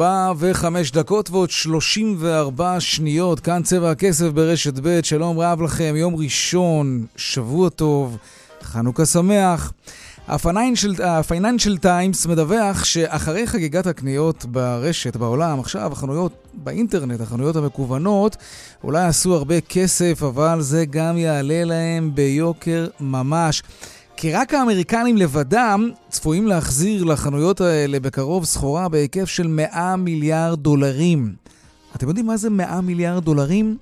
ארבע וחמש דקות ועוד שלושים וארבע שניות, כאן צבע הכסף ברשת ב', שלום רב לכם, יום ראשון, שבוע טוב, חנוכה שמח. הפייננשל טיימס מדווח שאחרי חגיגת הקניות ברשת, בעולם, עכשיו החנויות באינטרנט, החנויות המקוונות, אולי עשו הרבה כסף, אבל זה גם יעלה להם ביוקר ממש. כי רק האמריקנים לבדם צפויים להחזיר לחנויות האלה בקרוב סחורה בהיקף של 100 מיליארד דולרים. אתם יודעים מה זה 100 מיליארד דולרים?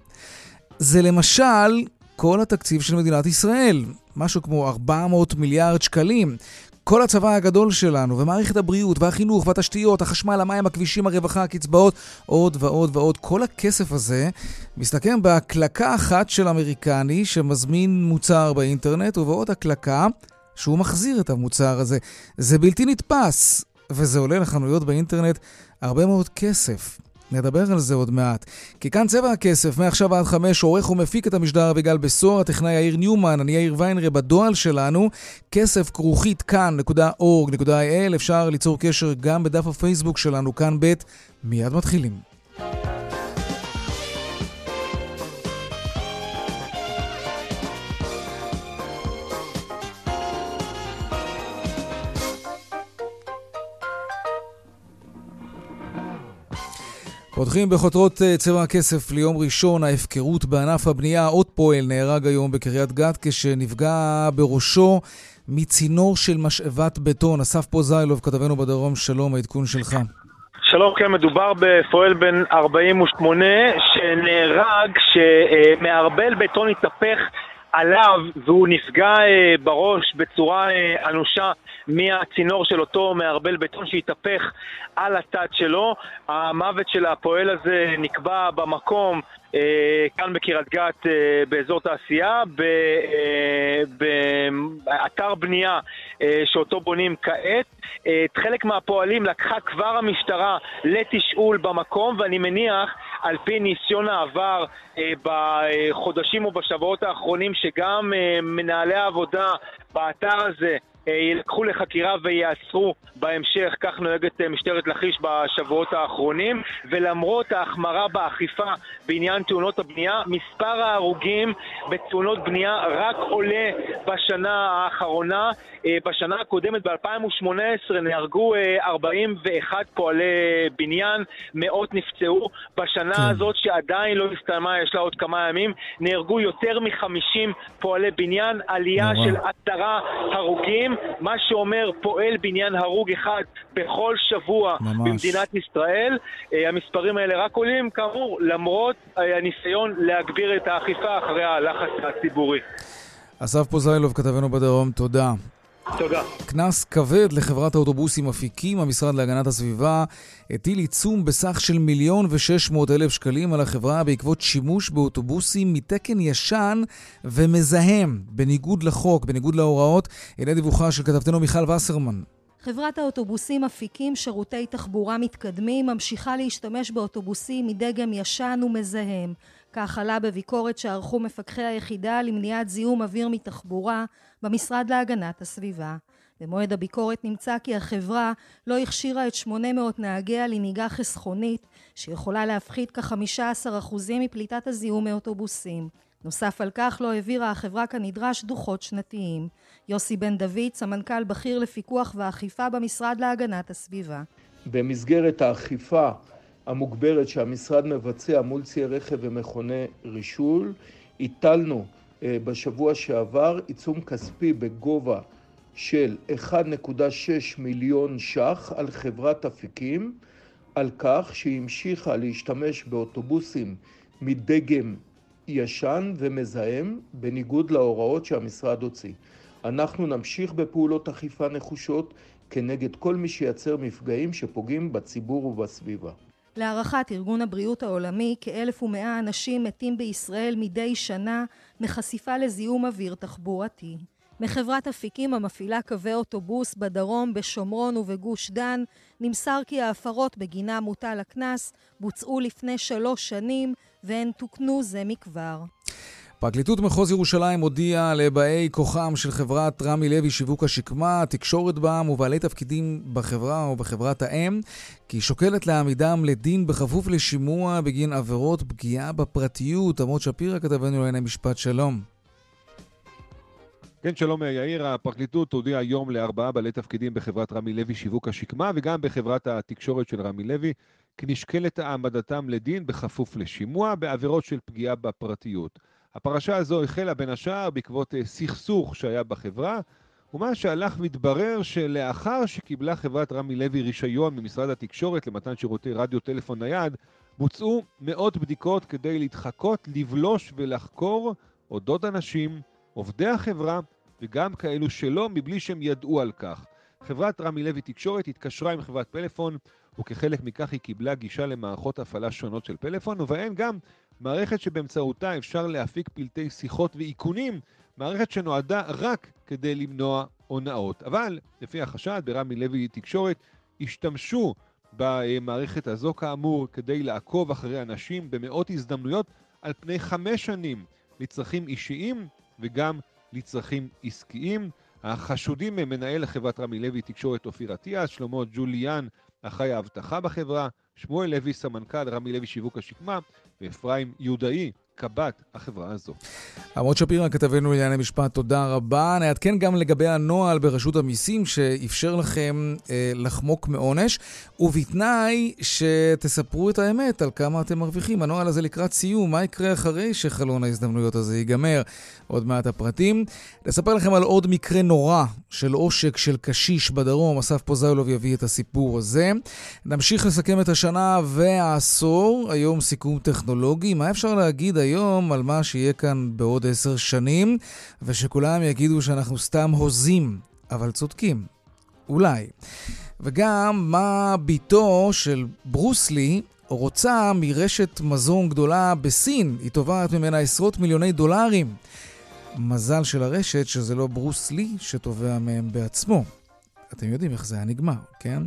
זה למשל כל התקציב של מדינת ישראל, משהו כמו 400 מיליארד שקלים. כל הצבא הגדול שלנו, ומערכת הבריאות, והחינוך, והתשתיות, החשמל, המים, הכבישים, הרווחה, הקצבאות, עוד ועוד ועוד. כל הכסף הזה מסתכם בהקלקה אחת של אמריקני שמזמין מוצר באינטרנט, ובעוד הקלקה שהוא מחזיר את המוצר הזה. זה בלתי נתפס, וזה עולה לחנויות באינטרנט הרבה מאוד כסף. נדבר על זה עוד מעט. כי כאן צבע הכסף, מעכשיו עד חמש, עורך ומפיק את המשדר אביגל בשור, הטכנאי יאיר ניומן, אני יאיר ויינרי, בדואל שלנו, כסף כרוכית כאן.org.il, אפשר ליצור קשר גם בדף הפייסבוק שלנו, כאן ב', מיד מתחילים. פותחים בחותרות אה, צבע הכסף ליום ראשון, ההפקרות בענף הבנייה. עוד פועל נהרג היום בקריית גת כשנפגע בראשו מצינור של משאבת בטון. אסף פוזיילוב, כתבנו בדרום, שלום, העדכון שלך. שלום, כן, מדובר בפועל בן 48 שנהרג כשמערבל בטון התהפך עליו והוא נפגע אה, בראש בצורה אה, אנושה מהצינור של אותו מערבל בטון שהתהפך על התת שלו. המוות של הפועל הזה נקבע במקום אה, כאן בקריית גת באזור תעשייה, אה, באתר בנייה שאותו בונים כעת. את חלק מהפועלים לקחה כבר המשטרה לתשאול במקום, ואני מניח, על פי ניסיון העבר בחודשים או בשבועות האחרונים, שגם מנהלי העבודה באתר הזה אה, יילקחו לחקירה וייאסרו בהמשך, כך נוהגת אה, משטרת לכיש בשבועות האחרונים, ולמרות ההחמרה באכיפה בעניין תאונות הבנייה, מספר ההרוגים בתאונות בנייה רק עולה בשנה האחרונה. אה, בשנה הקודמת, ב-2018, נהרגו 41 פועלי בניין, מאות נפצעו. בשנה כן. הזאת, שעדיין לא הסתיימה, יש לה עוד כמה ימים, נהרגו יותר מ-50 פועלי בניין, עלייה נורא. של עשרה הרוגים. מה שאומר פועל בניין הרוג אחד בכל שבוע ממש. במדינת ישראל. אה, המספרים האלה רק עולים, כאמור, למרות אה, הניסיון להגביר את האכיפה אחרי הלחץ הציבורי. אסף פוזיילוב, כתבנו בדרום, תודה. תודה. קנס כבד לחברת האוטובוסים אפיקים, המשרד להגנת הסביבה הטיל עיצום בסך של מיליון ושש מאות אלף שקלים על החברה בעקבות שימוש באוטובוסים מתקן ישן ומזהם, בניגוד לחוק, בניגוד להוראות. הנה דיווחה של כתבתנו מיכל וסרמן. חברת האוטובוסים אפיקים שירותי תחבורה מתקדמים ממשיכה להשתמש באוטובוסים מדגם ישן ומזהם. כך עלה בביקורת שערכו מפקחי היחידה למניעת זיהום אוויר מתחבורה במשרד להגנת הסביבה. במועד הביקורת נמצא כי החברה לא הכשירה את 800 נהגיה לנהיגה חסכונית שיכולה להפחית כ-15% מפליטת הזיהום מאוטובוסים. נוסף על כך לא העבירה החברה כנדרש דוחות שנתיים. יוסי בן דוד, סמנכ"ל בכיר לפיקוח ואכיפה במשרד להגנת הסביבה. במסגרת האכיפה המוגברת שהמשרד מבצע מול ציי רכב ומכוני רישול, הטלנו אה, בשבוע שעבר עיצום כספי בגובה של 1.6 מיליון ש"ח על חברת אפיקים על כך שהיא המשיכה להשתמש באוטובוסים מדגם ישן ומזהם בניגוד להוראות שהמשרד הוציא. אנחנו נמשיך בפעולות אכיפה נחושות כנגד כל מי שייצר מפגעים שפוגעים בציבור ובסביבה. להערכת ארגון הבריאות העולמי, כאלף ומאה אנשים מתים בישראל מדי שנה מחשיפה לזיהום אוויר תחבורתי. מחברת אפיקים המפעילה קווי אוטובוס בדרום, בשומרון ובגוש דן, נמסר כי ההפרות בגינה מוטל הקנס בוצעו לפני שלוש שנים והן תוקנו זה מכבר. פרקליטות מחוז ירושלים הודיעה לבאי כוחם של חברת רמי לוי שיווק השקמה, תקשורת בעם ובעלי תפקידים בחברה או בחברת האם, כי היא שוקלת להעמידם לדין בכפוף לשימוע בגין עבירות פגיעה בפרטיות. עמוד שפירא כתבנו לענייני משפט שלום. כן, שלום יאיר. הפרקליטות הודיעה היום לארבעה בעלי תפקידים בחברת רמי לוי שיווק השקמה וגם בחברת התקשורת של רמי לוי, כי נשקלת העמדתם לדין בכפוף לשימוע בעבירות של פגיעה בפרטיות. הפרשה הזו החלה בין השאר בעקבות אה, סכסוך שהיה בחברה, ומה שהלך והתברר שלאחר שקיבלה חברת רמי לוי רישיון ממשרד התקשורת למתן שירותי רדיו טלפון נייד, בוצעו מאות בדיקות כדי להתחקות, לבלוש ולחקור אודות אנשים, עובדי החברה וגם כאלו שלא, מבלי שהם ידעו על כך. חברת רמי לוי תקשורת התקשרה עם חברת פלאפון, וכחלק מכך היא קיבלה גישה למערכות הפעלה שונות של פלאפון, ובהן גם מערכת שבאמצעותה אפשר להפיק פלטי שיחות ואיכונים, מערכת שנועדה רק כדי למנוע הונאות. אבל, לפי החשד, ברמי לוי תקשורת, השתמשו במערכת הזו כאמור כדי לעקוב אחרי אנשים במאות הזדמנויות על פני חמש שנים לצרכים אישיים וגם לצרכים עסקיים. החשודים הם מנהל חברת רמי לוי תקשורת אופיר אטיאס, שלמה ג'וליאן, אחראי האבטחה בחברה, שמואל לוי, סמנכ"ל רמי לוי שיווק השקמה, ואפרים יהודאי, קב"ט החברה הזו. עמוד שפירא, כתבנו לענייני משפט, תודה רבה. נעדכן גם לגבי הנוהל ברשות המיסים שאפשר לכם אה, לחמוק מעונש, ובתנאי שתספרו את האמת על כמה אתם מרוויחים. הנוהל הזה לקראת סיום, מה יקרה אחרי שחלון ההזדמנויות הזה ייגמר? עוד מעט הפרטים. נספר לכם על עוד מקרה נורא של עושק של קשיש בדרום. אסף פוזיילוב יביא את הסיפור הזה. נמשיך לסכם את השנה והעשור. היום סיכום טכנולוגי. מה אפשר להגיד היום על מה שיהיה כאן בעוד עשר שנים, ושכולם יגידו שאנחנו סתם הוזים, אבל צודקים. אולי. וגם מה בתו של ברוסלי רוצה מרשת מזון גדולה בסין. היא תובעת ממנה עשרות מיליוני דולרים. מזל של הרשת שזה לא ברוסלי שתובע מהם בעצמו. אתם יודעים איך זה היה נגמר, כן?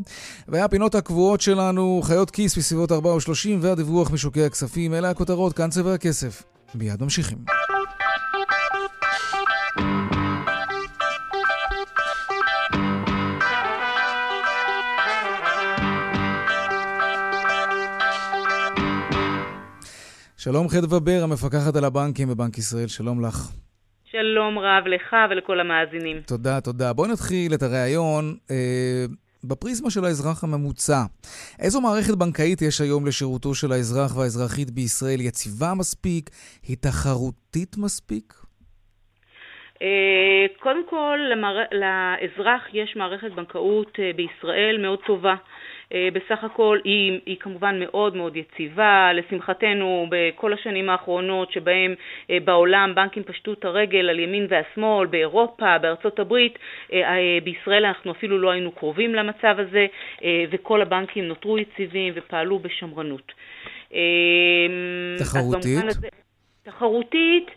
והפינות הקבועות שלנו, חיות כיס בסביבות 4 או 30 והדיווח משוקי הכספים, אלה הכותרות, כאן צבע הכסף. מיד ממשיכים. שלום חדווה בר, המפקחת על הבנקים בבנק ישראל, שלום לך. שלום רב לך ולכל המאזינים. תודה, תודה. בואי נתחיל את הריאיון אה, בפריזמה של האזרח הממוצע. איזו מערכת בנקאית יש היום לשירותו של האזרח והאזרחית בישראל? יציבה מספיק? היא תחרותית מספיק? אה, קודם כל, למר... לאזרח יש מערכת בנקאות אה, בישראל מאוד טובה. אה, בסך הכל היא, היא כמובן מאוד מאוד יציבה, לשמחתנו בכל השנים האחרונות שבהם אה, בעולם בנקים פשטו את הרגל על ימין והשמאל, באירופה, בארצות הברית, אה, בישראל אנחנו אפילו לא היינו קרובים למצב הזה וכל הבנקים נותרו יציבים ופעלו בשמרנות. תחרותית? תחרותית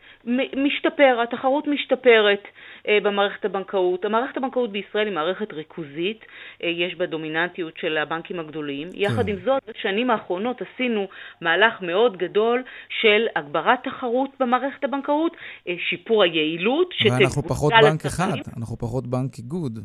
משתפר, התחרות משתפרת. אה, במערכת הבנקאות. המערכת הבנקאות בישראל היא מערכת ריכוזית, אה, יש בה דומיננטיות של הבנקים הגדולים. כן. יחד עם זאת, בשנים האחרונות עשינו מהלך מאוד גדול של הגברת תחרות במערכת הבנקאות, אה, שיפור היעילות. ואנחנו פחות בנק אחד, אנחנו פחות בנק איגוד.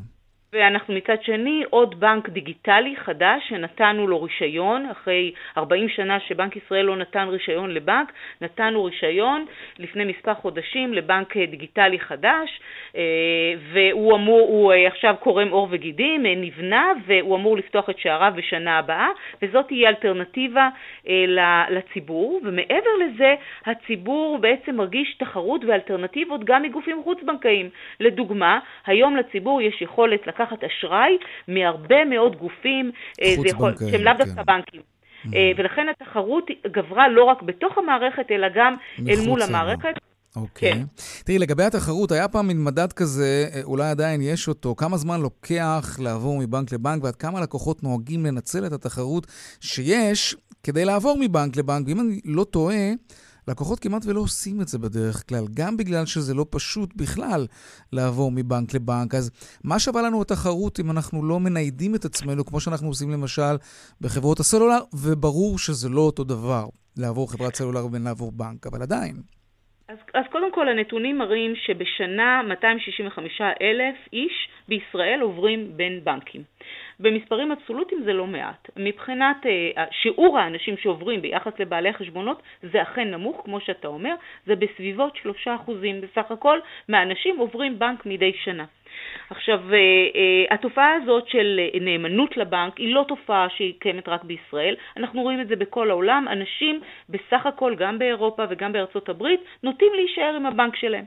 ואנחנו מצד שני עוד בנק דיגיטלי חדש שנתנו לו רישיון, אחרי 40 שנה שבנק ישראל לא נתן רישיון לבנק, נתנו רישיון לפני מספר חודשים לבנק דיגיטלי חדש, אה, והוא אמור, הוא אה, עכשיו קורם עור וגידים, אה, נבנה, והוא אמור לפתוח את שעריו בשנה הבאה, וזאת תהיה אלטרנטיבה לציבור, ומעבר לזה, הציבור בעצם מרגיש תחרות ואלטרנטיבות גם מגופים חוץ-בנקאיים. לדוגמה, היום לציבור יש יכולת לקחת לקחת אשראי מהרבה מאוד גופים אה, יכול, שהם לאו דווקא כן. בנקים. Mm-hmm. ולכן התחרות גברה לא רק בתוך המערכת, אלא גם אל מול המערכת. אוקיי. כן. תראי, לגבי התחרות, היה פעם מין מדד כזה, אה, אולי עדיין יש אותו, כמה זמן לוקח לעבור מבנק לבנק ועד כמה לקוחות נוהגים לנצל את התחרות שיש כדי לעבור מבנק לבנק. ואם אני לא טועה, לקוחות כמעט ולא עושים את זה בדרך כלל, גם בגלל שזה לא פשוט בכלל לעבור מבנק לבנק. אז מה שווה לנו התחרות אם אנחנו לא מניידים את עצמנו, כמו שאנחנו עושים למשל בחברות הסלולר, וברור שזה לא אותו דבר, לעבור חברת סלולר ובין לעבור בנק, אבל עדיין. אז, אז קודם כל הנתונים מראים שבשנה 265 אלף איש בישראל עוברים בין בנקים. במספרים אבסולוטיים זה לא מעט. מבחינת אה, שיעור האנשים שעוברים ביחס לבעלי החשבונות זה אכן נמוך, כמו שאתה אומר, זה בסביבות 3% בסך הכל מהאנשים עוברים בנק מדי שנה. עכשיו, אה, אה, התופעה הזאת של נאמנות לבנק היא לא תופעה שהיא קיימת רק בישראל, אנחנו רואים את זה בכל העולם, אנשים בסך הכל, גם באירופה וגם בארצות הברית, נוטים להישאר עם הבנק שלהם.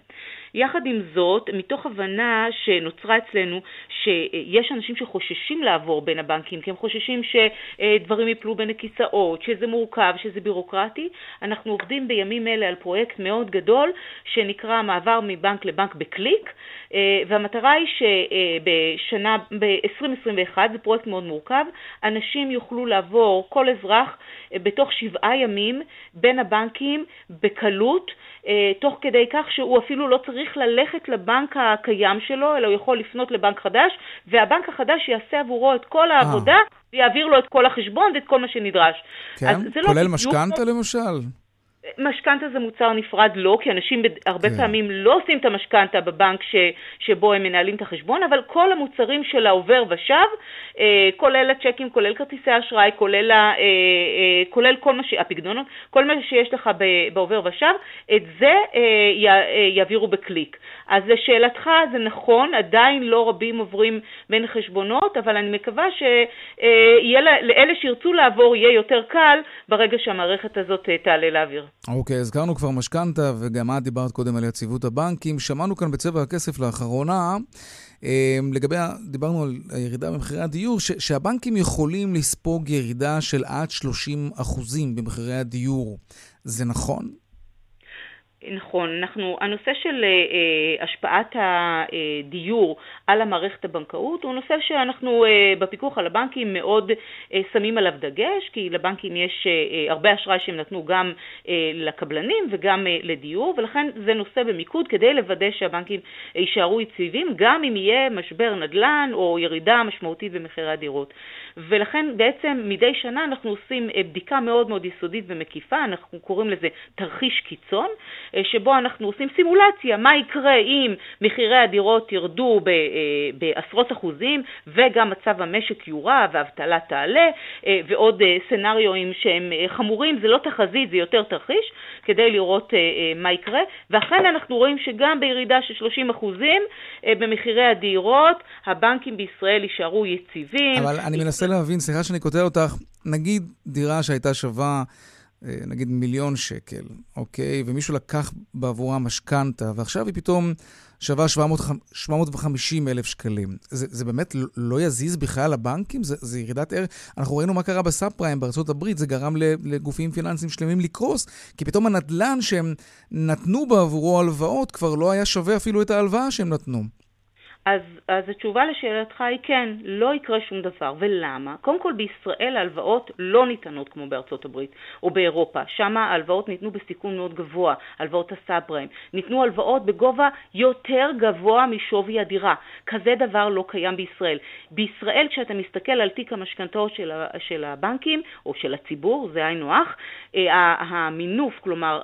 יחד עם זאת, מתוך הבנה שנוצרה אצלנו שיש אנשים שחוששים לעבור בין הבנקים, כי הם חוששים שדברים יפלו בין הכיסאות, שזה מורכב, שזה בירוקרטי, אנחנו עובדים בימים אלה על פרויקט מאוד גדול שנקרא מעבר מבנק לבנק בקליק, והמטרה היא שבשנה, ב-2021, זה פרויקט מאוד מורכב, אנשים יוכלו לעבור, כל אזרח, בתוך שבעה ימים בין הבנקים בקלות, תוך כדי כך שהוא אפילו לא צריך ללכת לבנק הקיים שלו, אלא הוא יכול לפנות לבנק חדש, והבנק החדש יעשה עבורו את כל העבודה, ויעביר לו את כל החשבון ואת כל מה שנדרש. כן? כולל לא משכנתה למשל? משכנתה זה מוצר נפרד לא, כי אנשים הרבה כן. פעמים לא עושים את המשכנתה בבנק ש, שבו הם מנהלים את החשבון, אבל כל המוצרים של העובר ושב, אה, כולל הצ'קים, כולל כרטיסי אשראי, כולל, אה, אה, כולל כל מה ש... הפקדונות, כל מה שיש לך בעובר ושב, את זה אה, י, אה, יעבירו בקליק. אז לשאלתך זה נכון, עדיין לא רבים עוברים בין חשבונות, אבל אני מקווה שלאלה שירצו לעבור יהיה יותר קל ברגע שהמערכת הזאת אה, תעלה לאוויר. אוקיי, הזכרנו כבר משכנתה, וגם את דיברת קודם על יציבות הבנקים. שמענו כאן בצבע הכסף לאחרונה, אה, לגבי, דיברנו על הירידה במחירי הדיור, ש, שהבנקים יכולים לספוג ירידה של עד 30 במחירי הדיור. זה נכון? נכון, אנחנו, הנושא של אה, אה, השפעת הדיור על המערכת הבנקאות הוא נושא שאנחנו אה, בפיקוח על הבנקים מאוד אה, שמים עליו דגש, כי לבנקים יש אה, הרבה אשראי שהם נתנו גם אה, לקבלנים וגם אה, לדיור, ולכן זה נושא במיקוד כדי לוודא שהבנקים יישארו יציבים, גם אם יהיה משבר נדל"ן או ירידה משמעותית במחירי הדירות. ולכן בעצם מדי שנה אנחנו עושים אה, בדיקה מאוד מאוד יסודית ומקיפה, אנחנו קוראים לזה תרחיש קיצון, אה, שבו אנחנו עושים סימולציה, מה יקרה אם מחירי הדירות ירדו ב, אה, בעשרות אחוזים וגם מצב המשק יורע והאבטלה תעלה ועוד סנאריואים שהם חמורים, זה לא תחזית, זה יותר תרחיש, כדי לראות מה יקרה, ואכן אנחנו רואים שגם בירידה של 30 אחוזים במחירי הדירות, הבנקים בישראל יישארו יציבים. אבל אני מנסה להבין, סליחה שאני קוטע אותך, נגיד דירה שהייתה שווה... אה, נגיד מיליון שקל, אוקיי? ומישהו לקח בעבורה משכנתה, ועכשיו היא פתאום שווה 700, 750 אלף שקלים. זה, זה באמת לא יזיז בכלל לבנקים? זה, זה ירידת ערך? אנחנו ראינו מה קרה בסאב פריים בארצות הברית, זה גרם לגופים פיננסיים שלמים לקרוס, כי פתאום הנדלן שהם נתנו בעבורו הלוואות כבר לא היה שווה אפילו את ההלוואה שהם נתנו. אז, אז התשובה לשאלתך היא כן, לא יקרה שום דבר. ולמה? קודם כל בישראל ההלוואות לא ניתנות כמו בארצות הברית או באירופה. שם ההלוואות ניתנו בסיכון מאוד גבוה, הלוואות הסאב פריים. ניתנו הלוואות בגובה יותר גבוה משווי הדירה. כזה דבר לא קיים בישראל. בישראל כשאתה מסתכל על תיק המשכנתאות של, של הבנקים או של הציבור, זה היינו הך, אה, המינוף, כלומר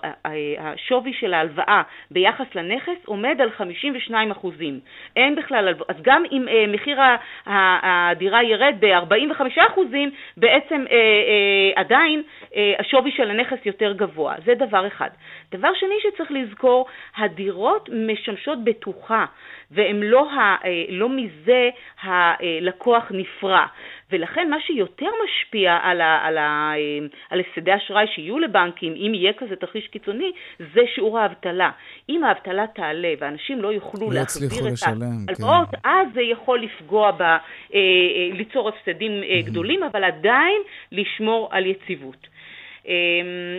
השווי של ההלוואה ביחס לנכס עומד על 52 אחוזים. אין בכלל בכלל, אז גם אם אה, מחיר הדירה ירד ב-45 אחוזים, בעצם אה, אה, עדיין אה, השווי של הנכס יותר גבוה. זה דבר אחד. דבר שני שצריך לזכור, הדירות משמשות בטוחה, והן לא, אה, לא מזה הלקוח נפרע. ולכן מה שיותר משפיע על, ה, על, ה, אה, על הפסדי אשראי שיהיו לבנקים, אם יהיה כזה תרחיש קיצוני, זה שיעור האבטלה. אם האבטלה תעלה ואנשים לא יוכלו לא להחזיר את ההלוואות, כן. אז זה יכול לפגוע, ב, אה, אה, ליצור הפסדים אה, גדולים, אבל עדיין לשמור על יציבות.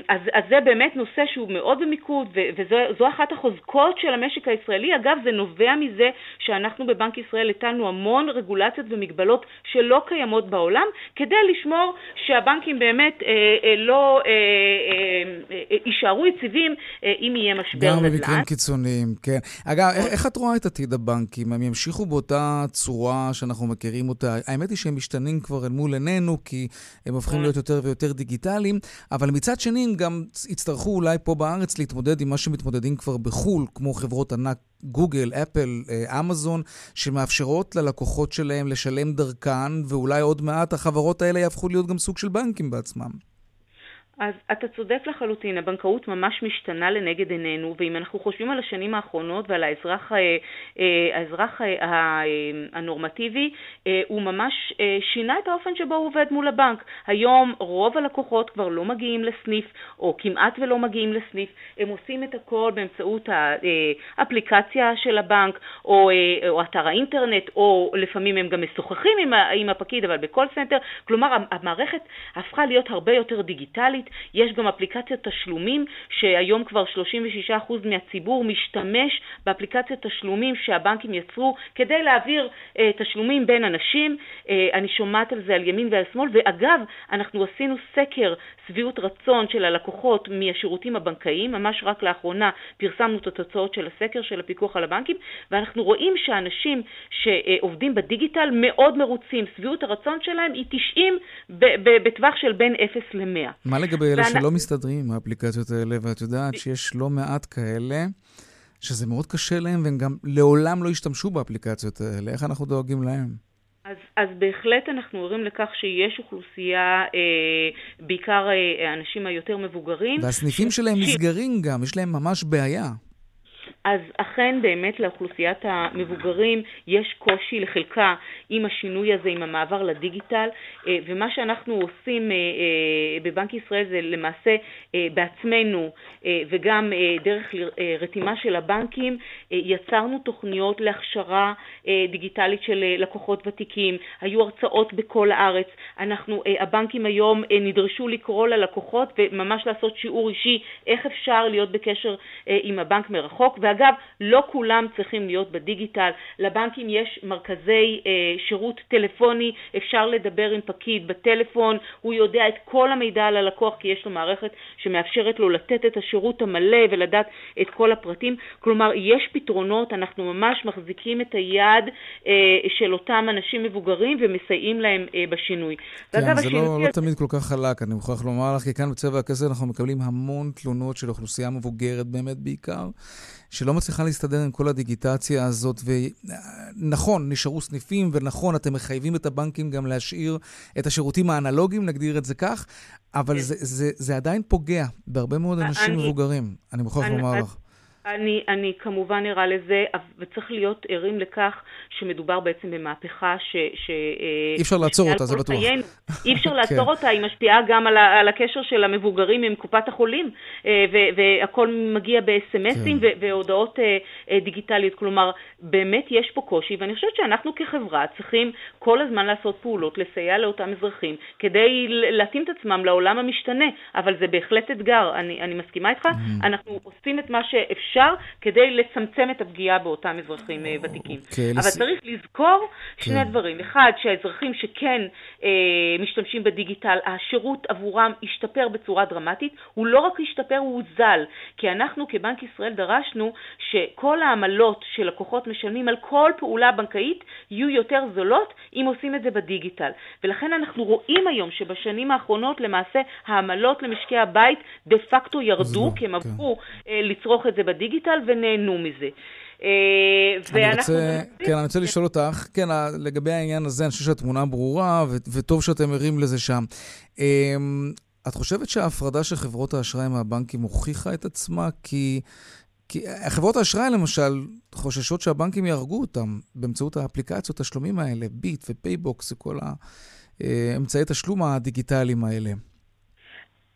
אז, אז זה באמת נושא שהוא מאוד במיקוד, וזו אחת החוזקות של המשק הישראלי. אגב, זה נובע מזה שאנחנו בבנק ישראל הטלנו המון רגולציות ומגבלות שלא קיימות בעולם, כדי לשמור שהבנקים באמת אה, אה, לא אה, אה, אה, יישארו יציבים אה, אם יהיה משבר נדל"ן. גם במקרים קיצוניים, כן. אגב, איך, איך את רואה את עתיד הבנקים? הם ימשיכו באותה צורה שאנחנו מכירים אותה? האמת היא שהם משתנים כבר אל מול עינינו, כי הם הופכים להיות יותר ויותר דיגיטליים, אבל מצד שני הם גם יצטרכו אולי פה בארץ להתמודד עם מה שמתמודדים כבר בחו"ל, כמו חברות ענק גוגל, אפל, אה, אמזון, שמאפשרות ללקוחות שלהם לשלם דרכן, ואולי עוד מעט החברות האלה יהפכו להיות גם סוג של בנקים בעצמם. אז אתה צודק לחלוטין, הבנקאות ממש משתנה לנגד עינינו, ואם אנחנו חושבים על השנים האחרונות ועל האזרח, אה, אה, האזרח אה, הנורמטיבי, הוא ממש שינה את האופן שבו הוא עובד מול הבנק. היום רוב הלקוחות כבר לא מגיעים לסניף, או כמעט ולא מגיעים לסניף, הם עושים את הכל באמצעות האפליקציה של הבנק, או, או אתר האינטרנט, או לפעמים הם גם משוחחים עם, הפקיד, אבל ב call center, כלומר המערכת הפכה להיות הרבה יותר דיגיטלית. יש גם אפליקציות תשלומים, שהיום כבר 36% מהציבור משתמש באפליקציות תשלומים שהבנקים יצרו כדי להעביר אה, תשלומים בין אנשים. אה, אני שומעת על זה על ימין ועל שמאל, ואגב, אנחנו עשינו סקר שביעות רצון של הלקוחות מהשירותים הבנקאיים, ממש רק לאחרונה פרסמנו את התוצאות של הסקר של הפיקוח על הבנקים, ואנחנו רואים שאנשים שעובדים בדיגיטל מאוד מרוצים, שביעות הרצון שלהם היא 90 בטווח של בין 0 ל-100. מה לגבי אלה ואנ... שלא מסתדרים עם האפליקציות האלה, ואת יודעת שיש לא מעט כאלה, שזה מאוד קשה להם, והם גם לעולם לא ישתמשו באפליקציות האלה. איך אנחנו דואגים להם? אז, אז בהחלט אנחנו ערים לכך שיש אוכלוסייה, אה, בעיקר אה, האנשים היותר מבוגרים. והסניפים ש... שלהם נסגרים גם, יש להם ממש בעיה. אז אכן באמת לאוכלוסיית המבוגרים יש קושי לחלקה עם השינוי הזה, עם המעבר לדיגיטל, אה, ומה שאנחנו עושים אה, אה, בבנק ישראל זה למעשה בעצמנו וגם דרך רתימה של הבנקים יצרנו תוכניות להכשרה דיגיטלית של לקוחות ותיקים, היו הרצאות בכל הארץ, אנחנו, הבנקים היום נדרשו לקרוא ללקוחות וממש לעשות שיעור אישי איך אפשר להיות בקשר עם הבנק מרחוק, ואגב, לא כולם צריכים להיות בדיגיטל, לבנקים יש מרכזי אה, שירות טלפוני, אפשר לדבר עם פקיד בטלפון, הוא יודע את כל המידע על הלקוח כי יש לו מערכת שמאפשרת לו לתת את השירות המלא ולדעת את כל הפרטים, כלומר יש פתרונות, אנחנו ממש מחזיקים את היד אה, של אותם אנשים מבוגרים ומסייעים להם אה, בשינוי. כן, ואגב, זה לא, לא תמיד כל כך חלק, אני מוכרח לומר לך, כי כאן בצבע הכסף אנחנו מקבלים המון תלונות של אוכלוסייה מבוגרת באמת בעיקר. שלא מצליחה להסתדר עם כל הדיגיטציה הזאת. ונכון, נשארו סניפים, ונכון, אתם מחייבים את הבנקים גם להשאיר את השירותים האנלוגיים, נגדיר את זה כך, אבל כן. זה, זה, זה עדיין פוגע בהרבה מאוד אנשים אני, מבוגרים, אני מוכרח לומר לך. אני, אני כמובן ערה לזה, וצריך להיות ערים לכך שמדובר בעצם במהפכה ש... ש אי אפשר לעצור אותה, זה בטוח. חיינו. אי אפשר לעצור כן. אותה, היא משפיעה גם על, על הקשר של המבוגרים עם קופת החולים, אה, ו, והכל מגיע בסמסים כן. והודעות אה, אה, דיגיטליות. כלומר, באמת יש פה קושי, ואני חושבת שאנחנו כחברה צריכים כל הזמן לעשות פעולות, לסייע לאותם אזרחים, כדי להתאים את עצמם לעולם המשתנה, אבל זה בהחלט אתגר, אני, אני מסכימה איתך, mm-hmm. אנחנו עושים את מה שאפשר. אפשר כדי לצמצם את הפגיעה באותם אזרחים אה, ותיקים. Okay, אוקיי, אבל לס... צריך לזכור שני כן. דברים. אחד, שהאזרחים שכן אה, משתמשים בדיגיטל, השירות עבורם השתפר בצורה דרמטית. הוא לא רק השתפר, הוא הוזל. כי אנחנו כבנק ישראל דרשנו שכל העמלות שלקוחות משלמים על כל פעולה בנקאית יהיו יותר זולות אם עושים את זה בדיגיטל. ולכן אנחנו רואים היום שבשנים האחרונות למעשה העמלות למשקי הבית דה פקטו ירדו, כי הם כן. עברו אה, לצרוך את זה בדיגיטל. בדיגיטל ונהנו מזה. אה, אני רוצה, כן, אני רוצה לשאול אותך, כן, לגבי העניין הזה, אני חושב שהתמונה ברורה, וטוב שאתם ערים לזה שם. אמ, את חושבת שההפרדה של חברות האשראי מהבנקים הוכיחה את עצמה? כי, כי חברות האשראי, למשל, חוששות שהבנקים יהרגו אותם באמצעות האפליקציות, התשלומים האלה, ביט ופייבוקס וכל האמצעי תשלום הדיגיטליים האלה.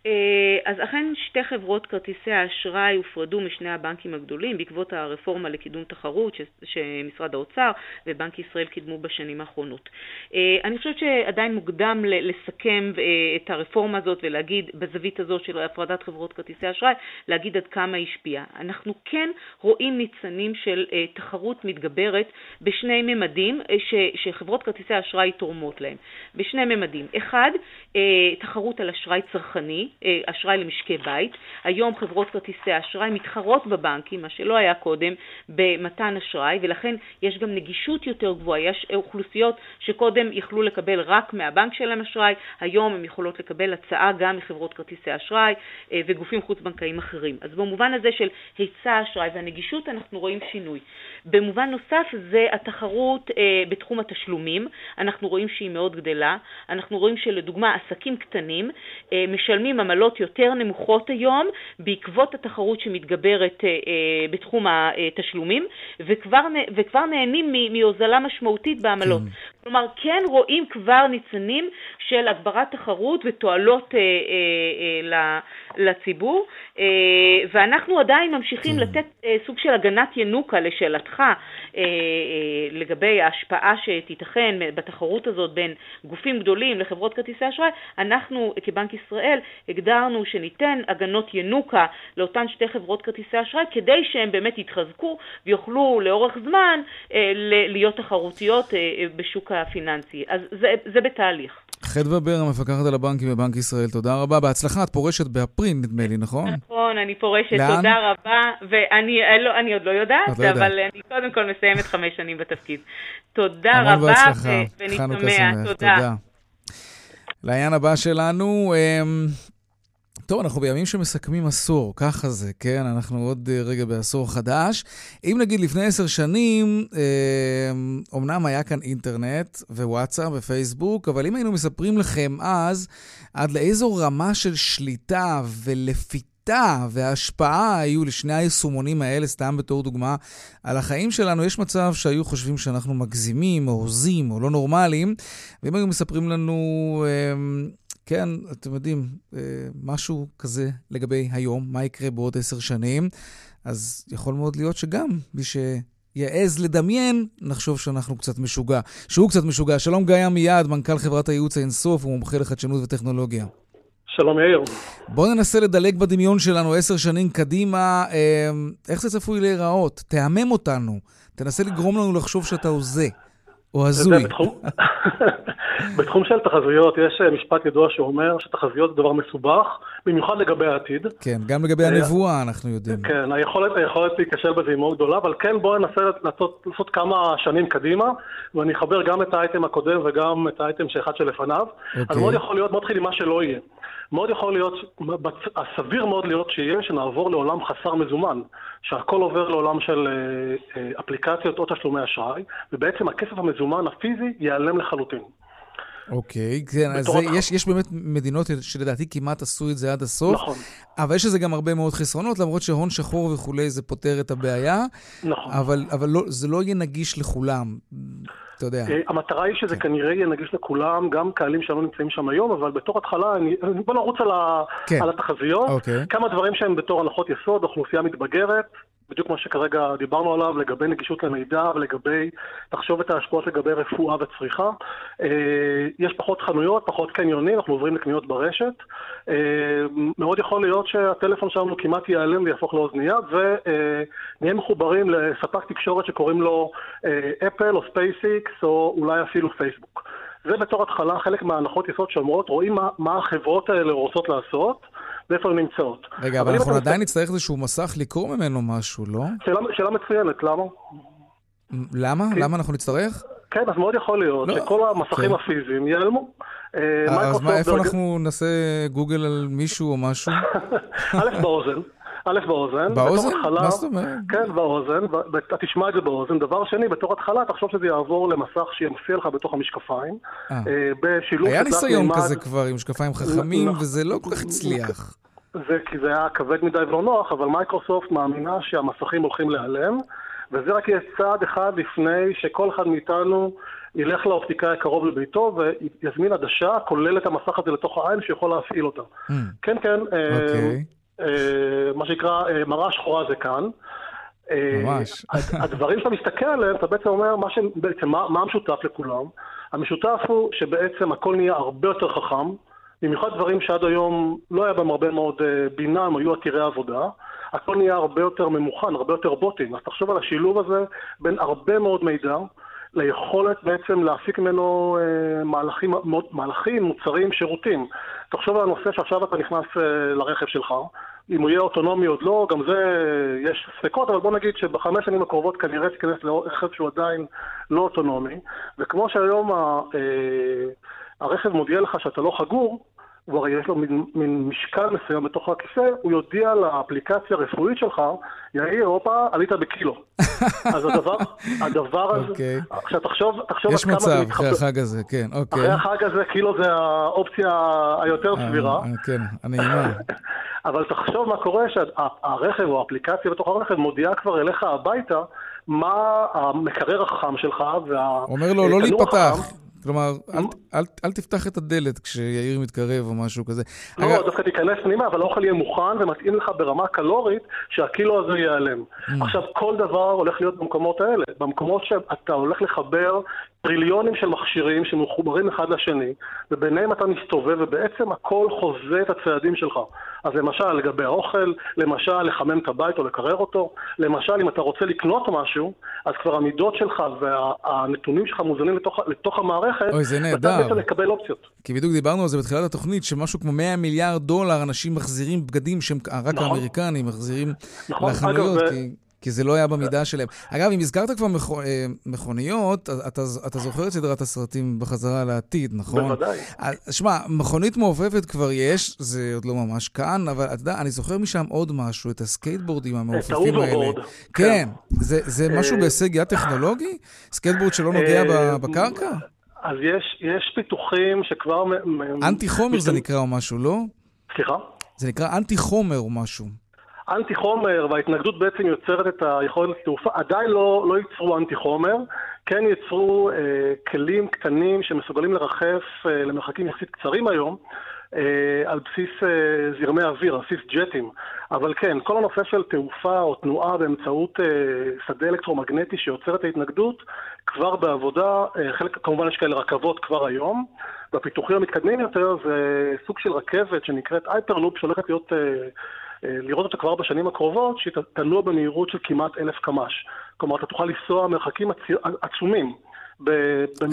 אה, אז אכן שתי חברות כרטיסי האשראי הופרדו משני הבנקים הגדולים בעקבות הרפורמה לקידום תחרות ש, שמשרד האוצר ובנק ישראל קידמו בשנים האחרונות. אה, אני חושבת שעדיין מוקדם לסכם אה, את הרפורמה הזאת ולהגיד בזווית הזאת של הפרדת חברות כרטיסי האשראי, להגיד עד כמה היא השפיעה. אנחנו כן רואים ניצנים של תחרות מתגברת בשני ממדים ש, שחברות כרטיסי האשראי תורמות להם. בשני ממדים. אחד, תחרות על אשראי צרכני, אשראי למשקי בית. היום חברות כרטיסי האשראי מתחרות בבנקים, מה שלא היה קודם, במתן אשראי, ולכן יש גם נגישות יותר גבוהה. יש אוכלוסיות שקודם יכלו לקבל רק מהבנק שלהם אשראי, היום הן יכולות לקבל הצעה גם מחברות כרטיסי אשראי אה, וגופים חוץ-בנקאיים אחרים. אז במובן הזה של היצע אשראי והנגישות אנחנו רואים שינוי. במובן נוסף זה התחרות אה, בתחום התשלומים, אנחנו רואים שהיא מאוד גדלה. אנחנו רואים שלדוגמה עסקים קטנים משלמים עמלות יותר נמוכות היום בעקבות התחרות שמתגברת אה, אה, בתחום התשלומים וכבר, וכבר נהנים מהוזלה משמעותית בעמלות. כן. כלומר, כן רואים כבר ניצנים של הגברת תחרות ותועלות אה, אה, אה, לציבור, אה, ואנחנו עדיין ממשיכים כן. לתת אה, סוג של הגנת ינוקה לשאלתך אה, אה, לגבי ההשפעה שתיתכן בתחרות הזאת בין גופים גדולים לחברות כרטיסי אשראי, אנחנו כבנק ישראל הגדרנו שניתן הגנות ינוקה לאותן שתי חברות כרטיסי אשראי כדי שהן באמת יתחזקו ויוכלו לאורך זמן אה, להיות תחרותיות אה, בשוק הפיננסי. אז זה, זה בתהליך. חדווה בר, המפקחת על הבנקים בבנק ישראל, תודה רבה. בהצלחה, את פורשת באפריל, נדמה לי, נכון? נכון, אני פורשת, לאן? תודה רבה. ואני אה, לא, אני עוד לא יודעת, לא אבל יודע. אני קודם כל מסיימת חמש שנים בתפקיד. תודה רבה, ונתמע. תודה. תודה. לעניין הבא שלנו, אמ, טוב, אנחנו בימים שמסכמים עשור, ככה זה, כן? אנחנו עוד אה, רגע בעשור חדש. אם נגיד לפני עשר שנים, אומנם אה, היה כאן אינטרנט ווואטסאפ ופייסבוק, אבל אם היינו מספרים לכם אז עד לאיזו רמה של שליטה ולפיתה והשפעה היו לשני היישומונים האלה, סתם בתור דוגמה, על החיים שלנו, יש מצב שהיו חושבים שאנחנו מגזימים, או הוזים, או לא נורמליים, ואם היו מספרים לנו... אה, כן, אתם יודעים, אה, משהו כזה לגבי היום, מה יקרה בעוד עשר שנים, אז יכול מאוד להיות שגם מי שיעז לדמיין, נחשוב שאנחנו קצת משוגע. שהוא קצת משוגע. שלום גיא עמיעד, מנכ"ל חברת הייעוץ האינסוף ומומחה לחדשנות וטכנולוגיה. שלום יאיר. בואו ננסה לדלג בדמיון שלנו עשר שנים קדימה. אה, איך זה צפוי להיראות? תהמם אותנו. תנסה לגרום לנו לחשוב שאתה הוזה. או הזוי. בתחום, בתחום של תחזיות יש אה, משפט ידוע שאומר שתחזיות זה דבר מסובך, במיוחד לגבי העתיד. כן, גם לגבי אה, הנבואה אנחנו יודעים. כן, היכולת, היכולת להיכשל בזה היא מאוד גדולה, אבל כן בואו ננסה לעשות, לעשות כמה שנים קדימה, ואני אחבר גם את האייטם הקודם וגם את האייטם שאחד שלפניו. אוקיי. אז מאוד יכול להיות, מאוד נתחיל עם מה שלא יהיה. מאוד יכול להיות, סביר מאוד להיות שיהיה שנעבור לעולם חסר מזומן, שהכל עובר לעולם של אה, אה, אפליקציות או תשלומי אשראי, ובעצם הכסף המזומן הפיזי ייעלם לחלוטין. אוקיי, כן, אז זה, יש, יש באמת מדינות שלדעתי כמעט עשו את זה עד הסוף. נכון. אבל יש לזה גם הרבה מאוד חסרונות, למרות שהון שחור וכולי זה פותר את הבעיה. נכון. אבל, אבל לא, זה לא יהיה נגיש לכולם. אתה יודע. אה, המטרה היא שזה כן. כנראה יהיה נגיש לכולם, גם קהלים שלא נמצאים שם היום, אבל בתור התחלה, אני, בוא נרוץ על, כן. על התחזיות. אוקיי. כמה דברים שהם בתור הנחות יסוד, אוכלוסייה מתבגרת, בדיוק מה שכרגע דיברנו עליו, לגבי נגישות למידע ולגבי, תחשוב את ההשפעות לגבי רפואה וצריכה. אה, יש פחות חנויות, פחות קניונים, אנחנו עוברים לקניות ברשת. אה, מאוד יכול להיות שהטלפון שלנו כמעט ייעלם ויהפוך לאוזנייה, ונהיה מחוברים לספק תקשורת שקוראים לו אפל או ספייסיקס או אולי אפילו פייסבוק. זה בתור התחלה חלק מההנחות יסוד שאומרות, רואים מה, מה החברות האלה רוצות לעשות. ואיפה הן נמצאות. רגע, אבל אנחנו עדיין נצטרך איזשהו מסך לקרוא ממנו משהו, לא? שאלה, שאלה מצוינת, למה? למה? כי... למה אנחנו נצטרך? כן, אז מאוד יכול להיות לא. שכל המסכים כן. הפיזיים ייעלמו. אה, אז מה, איפה אנחנו נעשה גוגל על מישהו או משהו? א', באוזן. א', באוזן. באוזן? מה זאת אומרת? כן, באוזן, אתה תשמע את זה באוזן. דבר שני, בתור התחלה, תחשוב שזה יעבור למסך שימופיע לך בתוך המשקפיים. אה. אה, בשילוב... היה ניסיון כזה כבר עם משקפיים חכמים, וזה לא כל כך הצליח. זה כי זה היה כבד מדי ולא נוח, אבל מייקרוסופט מאמינה שהמסכים הולכים להיעלם, וזה רק יהיה צעד אחד לפני שכל אחד מאיתנו ילך לאופטיקאי הקרוב לביתו ויזמין עדשה, כולל את המסך הזה לתוך העין, שיכול להפעיל אותה. Mm. כן, כן, אה, אוקיי. מה שנקרא אה, מראה שחורה זה כאן. אה, ממש. הד- הדברים שאתה מסתכל עליהם, אתה בעצם אומר מה, ש... בעצם, מה, מה המשותף לכולם. המשותף הוא שבעצם הכל נהיה הרבה יותר חכם, במיוחד דברים שעד היום לא היה בהם הרבה מאוד אה, בינה, הם היו עתירי עבודה. הכל נהיה הרבה יותר ממוכן, הרבה יותר בוטים. אז תחשוב על השילוב הזה בין הרבה מאוד מידע ליכולת בעצם להפיק ממנו אה, מהלכים, מהלכים, מוצרים, שירותים. תחשוב על הנושא שעכשיו אתה נכנס אה, לרכב שלך, אם הוא יהיה אוטונומי עוד לא, גם זה יש ספקות, אבל בוא נגיד שבחמש שנים הקרובות כנראה תיכנס לרכב שהוא עדיין לא אוטונומי, וכמו שהיום ה, אה, הרכב מודיע לך שאתה לא חגור, הוא הרי יש לו מין, מין משקל מסוים בתוך הכיסא, הוא יודיע לאפליקציה הרפואית שלך, יאיר, הופה, עלית בקילו. אז הדבר, הדבר הזה, אוקיי. עכשיו תחשוב, תחשוב יש עד כמה זה מצב. אחרי החג הזה, כן, אוקיי. אחרי החג הזה, קילו זה האופציה היותר סבירה. אה, אה, כן, הנעימה. אבל תחשוב מה קורה שהרכב או האפליקציה בתוך הרכב מודיעה כבר אליך הביתה מה המקרר החכם שלך וה... אומר לו לא להיפתח. כלומר, אל- אל- אל תפתח את הדלת כשיאיר מתקרב או משהו כזה. לא, אגב, דווקא תיכנס פנימה, אבל האוכל יהיה מוכן ומתאים לך ברמה קלורית שהקילו הזה ייעלם. Mm. עכשיו, כל דבר הולך להיות במקומות האלה. במקומות שאתה הולך לחבר טריליונים של מכשירים שמחוברים אחד לשני, וביניהם אתה מסתובב, ובעצם הכל חוזה את הצעדים שלך. אז למשל, לגבי האוכל, למשל, לחמם את הבית או לקרר אותו, למשל, אם אתה רוצה לקנות משהו, אז כבר המידות שלך והנתונים שלך מוזנים לתוך, לתוך המערכת, אוי, זה ואתה נהדר. בעצם מקבל אופציות. כי בדיוק דיברנו על זה בתחילת התוכנית, שמשהו כמו 100 מיליארד דולר אנשים מחזירים בגדים שהם רק נכון. האמריקנים מחזירים נכון, לחנויות, אגב, כי... כי זה לא היה במידה שלהם. אגב, אם הזכרת כבר מכו- אה, מכוניות, אתה, אתה זוכר את סדרת הסרטים בחזרה לעתיד, נכון? בוודאי. שמע, מכונית מעופפת כבר יש, זה עוד לא ממש כאן, אבל אתה יודע, אני זוכר משם עוד משהו, את הסקייטבורדים המעופפים האלה. כן, כן. זה, זה משהו אה, בהישג יד טכנולוגי? סקייטבורד שלא נוגע אה, בקרקע? אז יש, יש פיתוחים שכבר... אנטי חומר זה נקרא או משהו, לא? סליחה? זה נקרא אנטי חומר או משהו. אנטי חומר וההתנגדות בעצם יוצרת את היכולת לתעופה, עדיין לא, לא ייצרו אנטי חומר, כן ייצרו אה, כלים קטנים שמסוגלים לרחף אה, למרחקים יחסית קצרים היום, אה, על בסיס אה, זרמי אוויר, על בסיס ג'טים. אבל כן, כל הנושא של תעופה או תנועה באמצעות אה, שדה אלקטרומגנטי שיוצר את ההתנגדות, כבר בעבודה, חלק, כמובן יש כאלה רכבות כבר היום. בפיתוחים המתקדמים יותר זה סוג של רכבת שנקראת Hyperloop שהולכת להיות... לראות אותה כבר בשנים הקרובות, שהיא תנוע במהירות של כמעט אלף קמ"ש. כלומר, אתה תוכל לנסוע מרחקים עצ- עצומים.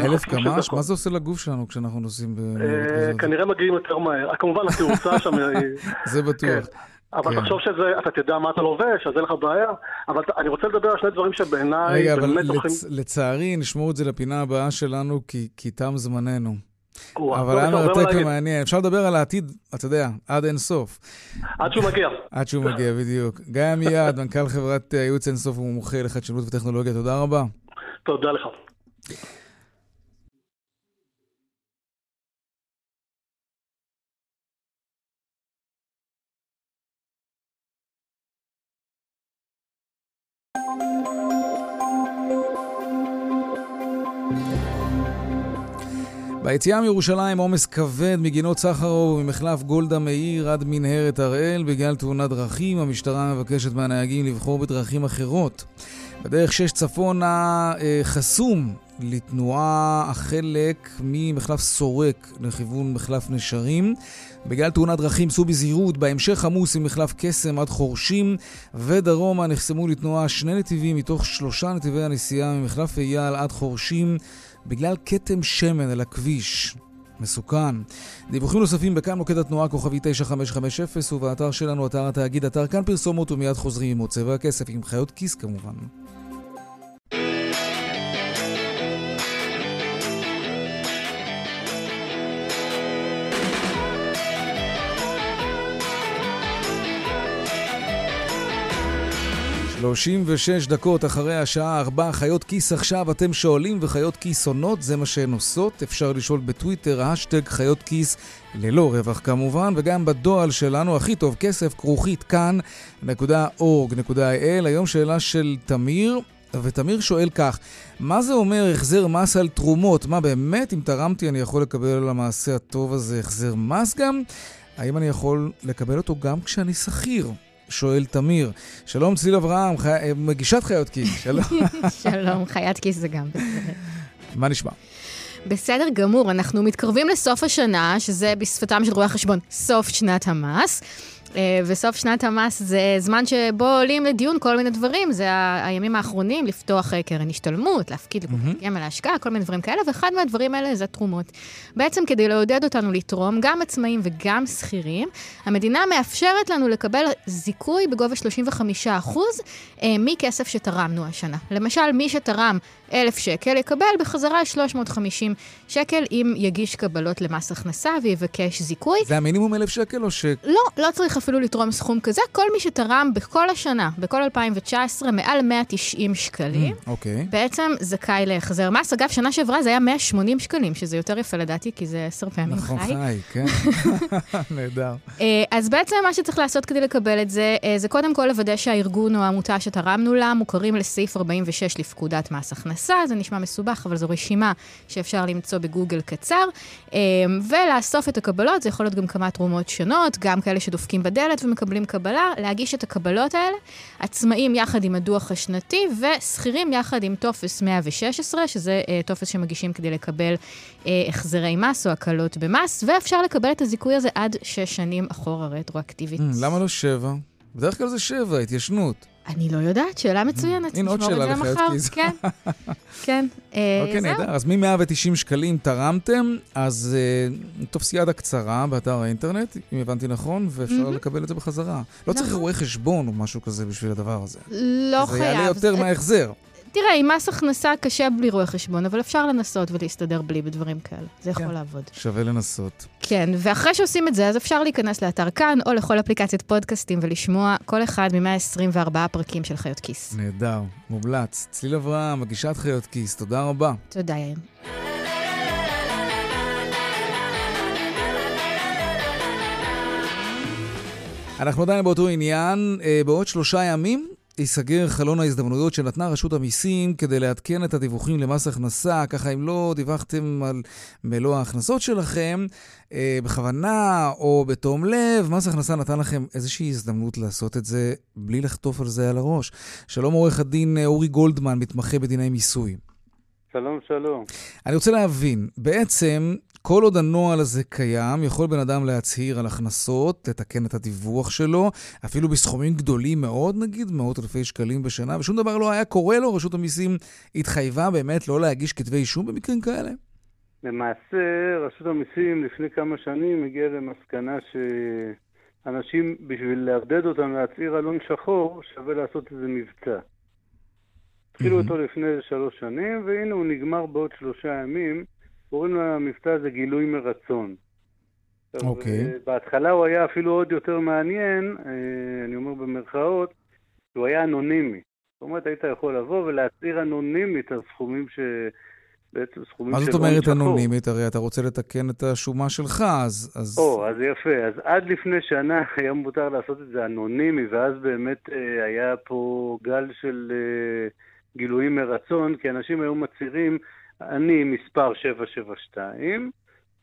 אלף קמ"ש? מה זה עושה לגוף שלנו כשאנחנו נוסעים במהירות אה, כזאת? כנראה מגיעים יותר מהר. אה, כמובן, התאוצה שם היא... זה בטוח. אבל כן. תחשוב שזה, אתה תדע מה אתה לובש, אז אין לך בעיה. אבל אני רוצה לדבר על שני דברים שבעיניי רגע, אבל. לצ- לצערי נשמור את זה לפינה הבאה שלנו, כי כי תם זמננו. אבל היה מרתק. ומעניין. אפשר לדבר על העתיד, אתה יודע, עד אין סוף. עד שהוא מגיע. עד שהוא מגיע, בדיוק. גיא עמיעד, מנכ"ל חברת אה, ייעוץ אין סוף ומומחה לחדשנות וטכנולוגיה, תודה רבה. תודה לך. ביציאה מירושלים עומס כבד מגינות סחרוב וממחלף גולדה מאיר עד מנהרת הראל בגלל תאונת דרכים. המשטרה מבקשת מהנהגים לבחור בדרכים אחרות. בדרך 6 צפונה אה, חסום לתנועה החלק ממחלף סורק לכיוון מחלף נשרים. בגלל תאונת דרכים סעו בזהירות, בהמשך עמוס ממחלף קסם עד חורשים ודרומה נחסמו לתנועה שני נתיבים מתוך שלושה נתיבי הנסיעה ממחלף אייל עד חורשים בגלל כתם שמן על הכביש. מסוכן. דיווחים נוספים בכאן מוקד התנועה כוכבי 9550 ובאתר שלנו, אתר התאגיד, אתר כאן פרסומות ומיד חוזרים עם עוד צבע הכסף, עם חיות כיס כמובן. שלושים ושש דקות אחרי השעה ארבע, חיות כיס עכשיו, אתם שואלים וחיות כיס עונות, זה מה שהן עושות. אפשר לשאול בטוויטר, השטג חיות כיס ללא רווח כמובן, וגם בדואל שלנו, הכי טוב, כסף כרוכית כאן.org.il. היום שאלה של תמיר, ותמיר שואל כך, מה זה אומר החזר מס על תרומות? מה באמת, אם תרמתי אני יכול לקבל על המעשה הטוב הזה החזר מס גם? האם אני יכול לקבל אותו גם כשאני שכיר? שואל תמיר. שלום צליל אברהם, חי... מגישת חיות כיס, שלום. שלום, חיית כיס זה גם בסדר. מה נשמע? בסדר גמור, אנחנו מתקרבים לסוף השנה, שזה בשפתם של רואי החשבון סוף שנת המס. אה, וסוף שנת המס זה זמן שבו עולים לדיון כל מיני דברים, זה הימים האחרונים, לפתוח אה, קרן השתלמות, להפקיד לקופת גמל להשקעה, כל מיני דברים כאלה, ואחד מהדברים האלה זה תרומות. בעצם כדי לעודד אותנו לתרום, גם עצמאים וגם שכירים, המדינה מאפשרת לנו לקבל זיכוי בגובה 35% אה, מכסף שתרמנו השנה. למשל, מי שתרם 1,000 שקל יקבל בחזרה 350 שקל אם יגיש קבלות למס הכנסה ויבקש זיכוי. זה המינימום 1,000 שקל או ש... לא, לא צריך אפילו לתרום סכום כזה. כל מי שתרם בכל השנה, בכל 2019, מעל 190 שקלים, Mm, אוקיי. בעצם זכאי להחזר מס. אגב, שנה שעברה זה היה 180 שקלים, שזה יותר יפה לדעתי, כי זה עשר פעמים נכון, חי. חי, כן. נהדר. אה, אז בעצם מה שצריך לעשות כדי לקבל את זה, אה, זה קודם כל לוודא שהארגון או העמותה שתרמנו לה מוכרים לסעיף 46 לפקודת מס הכנסה. זה נשמע מסובך, אבל זו רשימה שאפשר למצוא בגוגל קצר. אה, ולאסוף את הקבלות, זה יכול להיות גם כמה תרומות שונות, גם כאלה שדופקים בדלת ומקבלים קבלה, להגיש את הקבלות האלה, עצמאים יחד עם הדוח השנתי, ושכירים יחד עם טופס 116, שזה אה, טופס שמגישים כדי לקבל אה, החזרי מס או הקלות במס, ואפשר לקבל את הזיכוי הזה עד שש שנים אחורה רטרואקטיבית. Mm, למה לא שבע? בדרך כלל זה שבע, התיישנות. אני לא יודעת, שאלה מצוינת. הנה עוד שאלה זה לחיות. כיס. כן, כן. אה, אוקיי. נהדר. אז מ-190 שקלים תרמתם, אז אה, טופסיאדה קצרה באתר האינטרנט, אם הבנתי נכון, ואפשר מהמם. לקבל את זה בחזרה. לא צריך נכון. רואה חשבון או משהו כזה בשביל הדבר הזה. לא זה חייב. יעלה יותר זה- מההחזר. תראה, עם מס הכנסה קשה בלי רואה חשבון, אבל אפשר לנסות ולהסתדר בלי בדברים כאלה. זה יכול כן. לעבוד. שווה לנסות. כן, ואחרי שעושים את זה, אז אפשר להיכנס לאתר כאן, או לכל אפליקציית פודקאסטים ולשמוע כל אחד מ-124 פרקים של חיות כיס. נהדר, מומלץ. צליל אברהם, מגישת חיות כיס, תודה רבה. תודה, יאיר. אנחנו עדיין באותו עניין. אה, בעוד שלושה ימים ייסגר חלון ההזדמנויות שנתנה רשות המיסים כדי לעדכן את הדיווחים למס הכנסה. ככה, אם לא דיווחתם על מלוא ההכנסות שלכם, אה, בכוונה או בתום לב, מס הכנסה נתן לכם איזושהי הזדמנות לעשות את זה בלי לחטוף על זה על הראש. שלום עורך הדין אה, אורי גולדמן, מתמחה בדיני מיסוי. שלום, שלום. אני רוצה להבין, בעצם, כל עוד הנוהל הזה קיים, יכול בן אדם להצהיר על הכנסות, לתקן את הדיווח שלו, אפילו בסכומים גדולים מאוד, נגיד, מאות אלפי שקלים בשנה, ושום דבר לא היה קורה לו, רשות המיסים התחייבה באמת לא להגיש כתבי אישום במקרים כאלה? למעשה, רשות המיסים לפני כמה שנים הגיעה למסקנה שאנשים, בשביל לעבדד אותם להצהיר אלון שחור, שווה לעשות איזה מבצע. התחילו. אותו לפני שלוש שנים, והנה הוא נגמר בעוד שלושה ימים. קוראים למבצע הזה גילוי מרצון. אוקיי. אה, בהתחלה הוא היה אפילו עוד יותר מעניין, אה, אני אומר במרכאות, הוא היה אנונימי. זאת אומרת, היית יכול לבוא ולהצהיר אנונימית על סכומים ש... בעצם סכומים מה של זאת הון אומרת. אנונימית? הרי אתה רוצה לתקן את השומה שלך, אז... אז... או, אז יפה. אז עד לפני שנה היה מותר לעשות את זה אנונימי, ואז באמת אה, היה פה גל של אה, גילויים מרצון, כי אנשים היו מצהירים, אני מספר 772,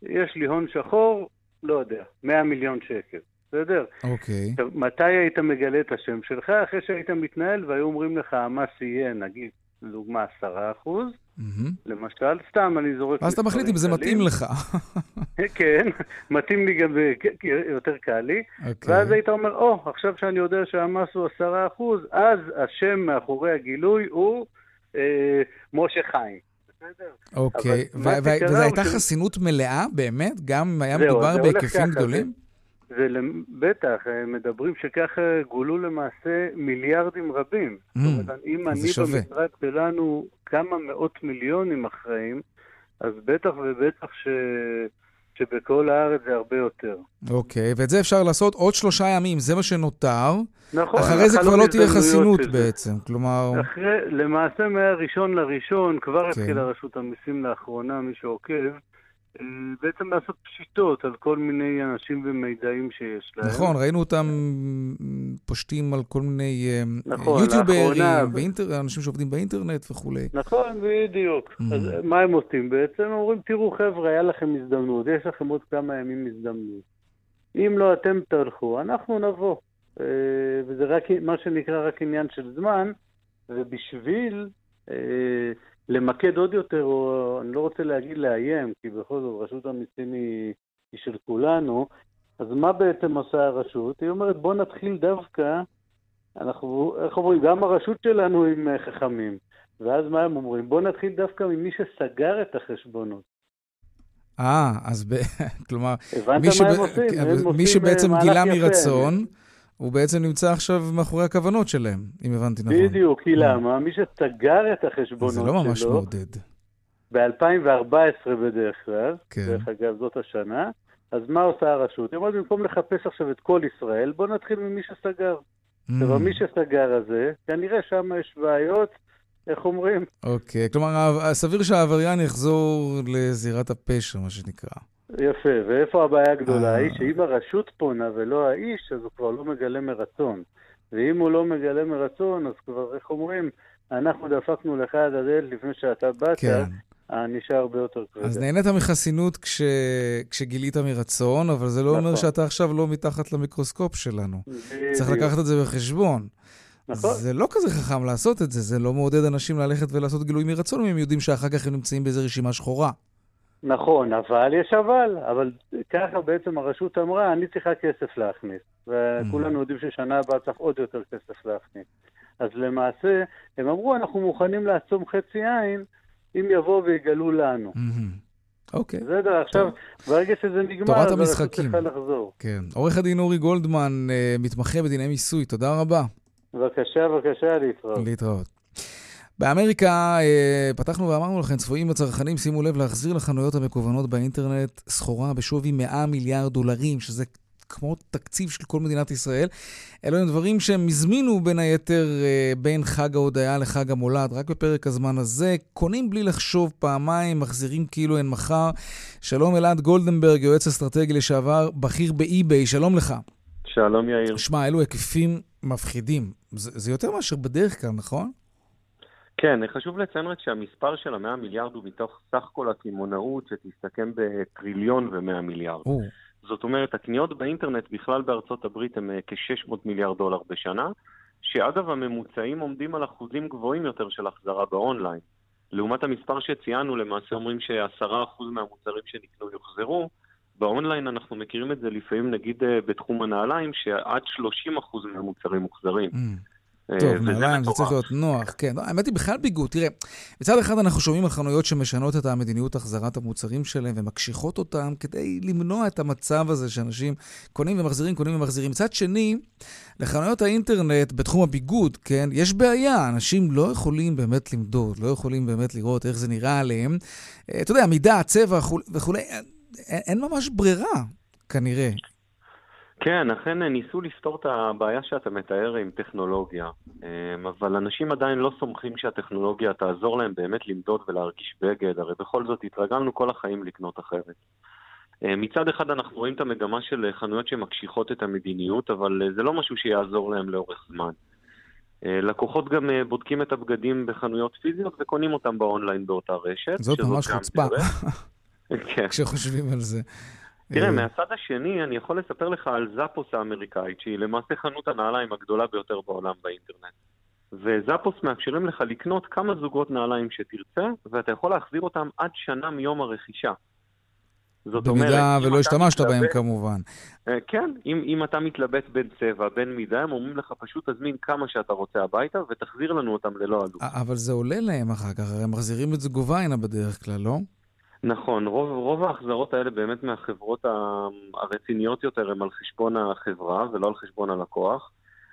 יש לי הון שחור, לא יודע, 100 מיליון שקל, בסדר? אוקיי. עכשיו, מתי היית מגלה את השם שלך? אחרי שהיית מתנהל והיו אומרים לך, המס יהיה, נגיד, לדוגמה, 10 אחוז, מהמם. למשל, סתם אני זורק... ואז אתה מחליט אם זה מתאים. לך. כן, מתאים לי גם, אה, כן, יותר קל לי. אוקיי. ואז היית אומר, או, עכשיו שאני יודע שהמס הוא עשרה אחוז, אז השם מאחורי הגילוי הוא אה, משה חיים. בסדר? אוקיי. וזו הייתה ש- חסינות מלאה, באמת? גם היה מדובר בהיקפים גדולים? זה בטח, אה, מדברים שככה גולו למעשה מיליארדים רבים. Mm, זאת אומרת, אם אני שווה. במשרד שלנו כמה מאות מיליונים אחראים, אז בטח ובטח ש... שבכל הארץ זה הרבה יותר. אוקיי, ואת זה אפשר לעשות עוד שלושה ימים, זה מה שנותר. נכון. אחרי זה כבר לא תהיה חסינות של זה. בעצם. כלומר, אחרי, למעשה מהראשון לראשון, כבר כן. התחילה רשות המיסים לאחרונה, מי שעוקב, בעצם לעשות פשיטות על כל מיני אנשים ומידעים שיש להם. נכון, ראינו אותם פושטים על כל מיני אה, נכון, יוטיוברים, לאחרונה- ואינטר- אנשים שעובדים באינטרנט וכולי. נכון, בדיוק. Mm. אז מה הם עושים בעצם? אומרים, תראו חבר'ה, היה לכם הזדמנות, יש לכם עוד כמה ימים הזדמנות. אם לא אתם תלכו, אנחנו נבוא. אה, וזה רק, מה שנקרא רק עניין של זמן, ובשביל אה, למקד עוד יותר, או אני לא רוצה להגיד לאיים, כי בכל זאת רשות המיסים היא, היא של כולנו, אז מה בעצם עושה הרשות? היא אומרת, בוא נתחיל דווקא, אנחנו, איך אומרים, גם הרשות שלנו עם אה, חכמים. ואז מה הם אומרים? בוא נתחיל דווקא ממי שסגר את החשבונות. אה, אז ב... כלומר, הבנת מי, מה שב- הם עושים? כן, הם מי שבעצם אה, גילה יפה. הוא בעצם נמצא עכשיו מאחורי הכוונות שלהם, אם הבנתי נכון. בדיוק, כי למה? מי שסגר את החשבונות זה שלו, לא ממש מעודד. ב-2014 בדרך כלל, כן. דרך אגב זאת השנה, אז מה עושה הרשות? היא אומרת, במקום לחפש עכשיו את כל ישראל, בוא נתחיל ממי שסגר. Mm, עכשיו, מי שסגר הזה, כנראה שם יש בעיות, איך אומרים? אוקיי, כלומר, סביר שהעבריין יחזור לזירת הפשע, מה שנקרא. יפה, ואיפה הבעיה הגדולה? אה. היא שאם הרשות פונה ולא האיש, אז הוא כבר לא מגלה מרצון. ואם הוא לא מגלה מרצון, אז כבר, איך אומרים, אנחנו דפקנו לך עד הדלת לפני שאתה באת, כן. הענישה הרבה יותר כבדה. אז נהנית מחסינות כש... כשגילית מרצון, אבל זה לא אומר נכון. שאתה עכשיו לא מתחת למיקרוסקופ שלנו. צריך. לקחת את זה בחשבון. נכון. זה לא כזה חכם לעשות את זה, זה לא מעודד אנשים ללכת ולעשות גילוי מרצון אם הם יודעים שאחר כך הם נמצאים באיזו רשימה שחורה. נכון, אבל יש אבל. אבל ככה בעצם הרשות אמרה, אני צריכה כסף להכניס. וכולנו יודעים ששנה הבאה צריך עוד יותר כסף להכניס. אז למעשה, הם אמרו, אנחנו מוכנים לעצום חצי עין אם יבואו ויגלו לנו. מהמם. אוקיי, בסדר, עכשיו, ברגע שזה נגמר, תורת המשחקים. צריכה לחזור. כן. עורך הדין אורי גולדמן, אה, מתמחה בדיני מיסוי, תודה רבה. בבקשה, בבקשה, להתראות. להתראות. באמריקה, אה, פתחנו ואמרנו לכם, צפויים הצרכנים, שימו לב, להחזיר לחנויות המקוונות באינטרנט סחורה בשווי 100 מיליארד דולרים, שזה כמו תקציב של כל מדינת ישראל. אלו הם דברים שהם הזמינו בין היתר אה, בין חג ההודיה לחג המולד, רק בפרק הזמן הזה. קונים בלי לחשוב פעמיים, מחזירים כאילו אין מחר. שלום אלעד גולדנברג, יועץ אסטרטגי לשעבר, בכיר באי-ביי, שלום לך. שלום יאיר. שמע, אלו היקפים מפחידים. זה, זה יותר מאשר בדרך כלל, נכון? כן, חשוב לציין רק שהמספר של המאה מיליארד הוא מתוך סך כל הקמעונאות שתסתכם בטריליון ומאה מיליארד. או, זאת אומרת, הקניות באינטרנט בכלל בארצות הברית הם אה, כ-600 מיליארד דולר בשנה, שאגב הממוצעים עומדים על אחוזים גבוהים יותר של החזרה באונליין. לעומת המספר שציינו, למעשה אומרים ש-10% מהמוצרים שנקנו יוחזרו. באונליין אנחנו מכירים את זה לפעמים נגיד אה, בתחום הנעליים, שעד 30% מהמוצרים מוחזרים. mm. אה, טוב, וזה נעליים, זה. צריך להיות נוח, כן. לא, האמת היא, בכלל ביגוד. תראה, מצד אחד אנחנו שומעים על חנויות שמשנות את המדיניות החזרת המוצרים שלהם ומקשיחות אותם כדי למנוע את המצב הזה שאנשים קונים ומחזירים, קונים ומחזירים. מצד שני, לחנויות האינטרנט בתחום הביגוד, כן, יש בעיה. אנשים לא יכולים באמת למדוד, לא יכולים באמת לראות איך זה נראה עליהם. אה, אתה יודע, מידה, צבע וכו'- וכולי, אה, אין ממש ברירה, כנראה. כן, אכן ניסו לפתור את הבעיה שאתה מתאר עם טכנולוגיה, אמ, אבל אנשים עדיין לא סומכים שהטכנולוגיה תעזור להם באמת למדוד ולהרגיש בגד, הרי בכל זאת התרגלנו כל החיים לקנות אחרת. אמ, מצד אחד אנחנו רואים את המגמה של חנויות שמקשיחות את המדיניות, אבל אה, זה לא משהו שיעזור להם לאורך זמן. אה, לקוחות גם אה, בודקים את הבגדים בחנויות פיזיות וקונים אותם באונליין באותה רשת. זאת ממש חוצפה. כן. כשחושבים על זה. תראה, אה, מהצד השני, אני יכול לספר לך על זאפוס האמריקאית, שהיא למעשה חנות הנעליים הגדולה ביותר בעולם באינטרנט. וזאפוס מאפשרים לך לקנות כמה זוגות נעליים שתרצה, ואתה יכול להחזיר אותם עד שנה מיום הרכישה. זאת אומרת, במידה ולא השתמשת בהם מתלבט- כמובן. אה, כן, אם, אם אתה מתלבט בין צבע, בין מידה, הם אומרים לך פשוט תזמין כמה שאתה רוצה הביתה ותחזיר לנו אותם ללא עלות. אבל זה עולה להם אחר כך, הרי הם מחזירים את זה גוביינה בדרך כלל, לא? נכון, רוב, רוב ההחזרות האלה באמת מהחברות הרציניות יותר הן על חשבון החברה ולא על חשבון הלקוח.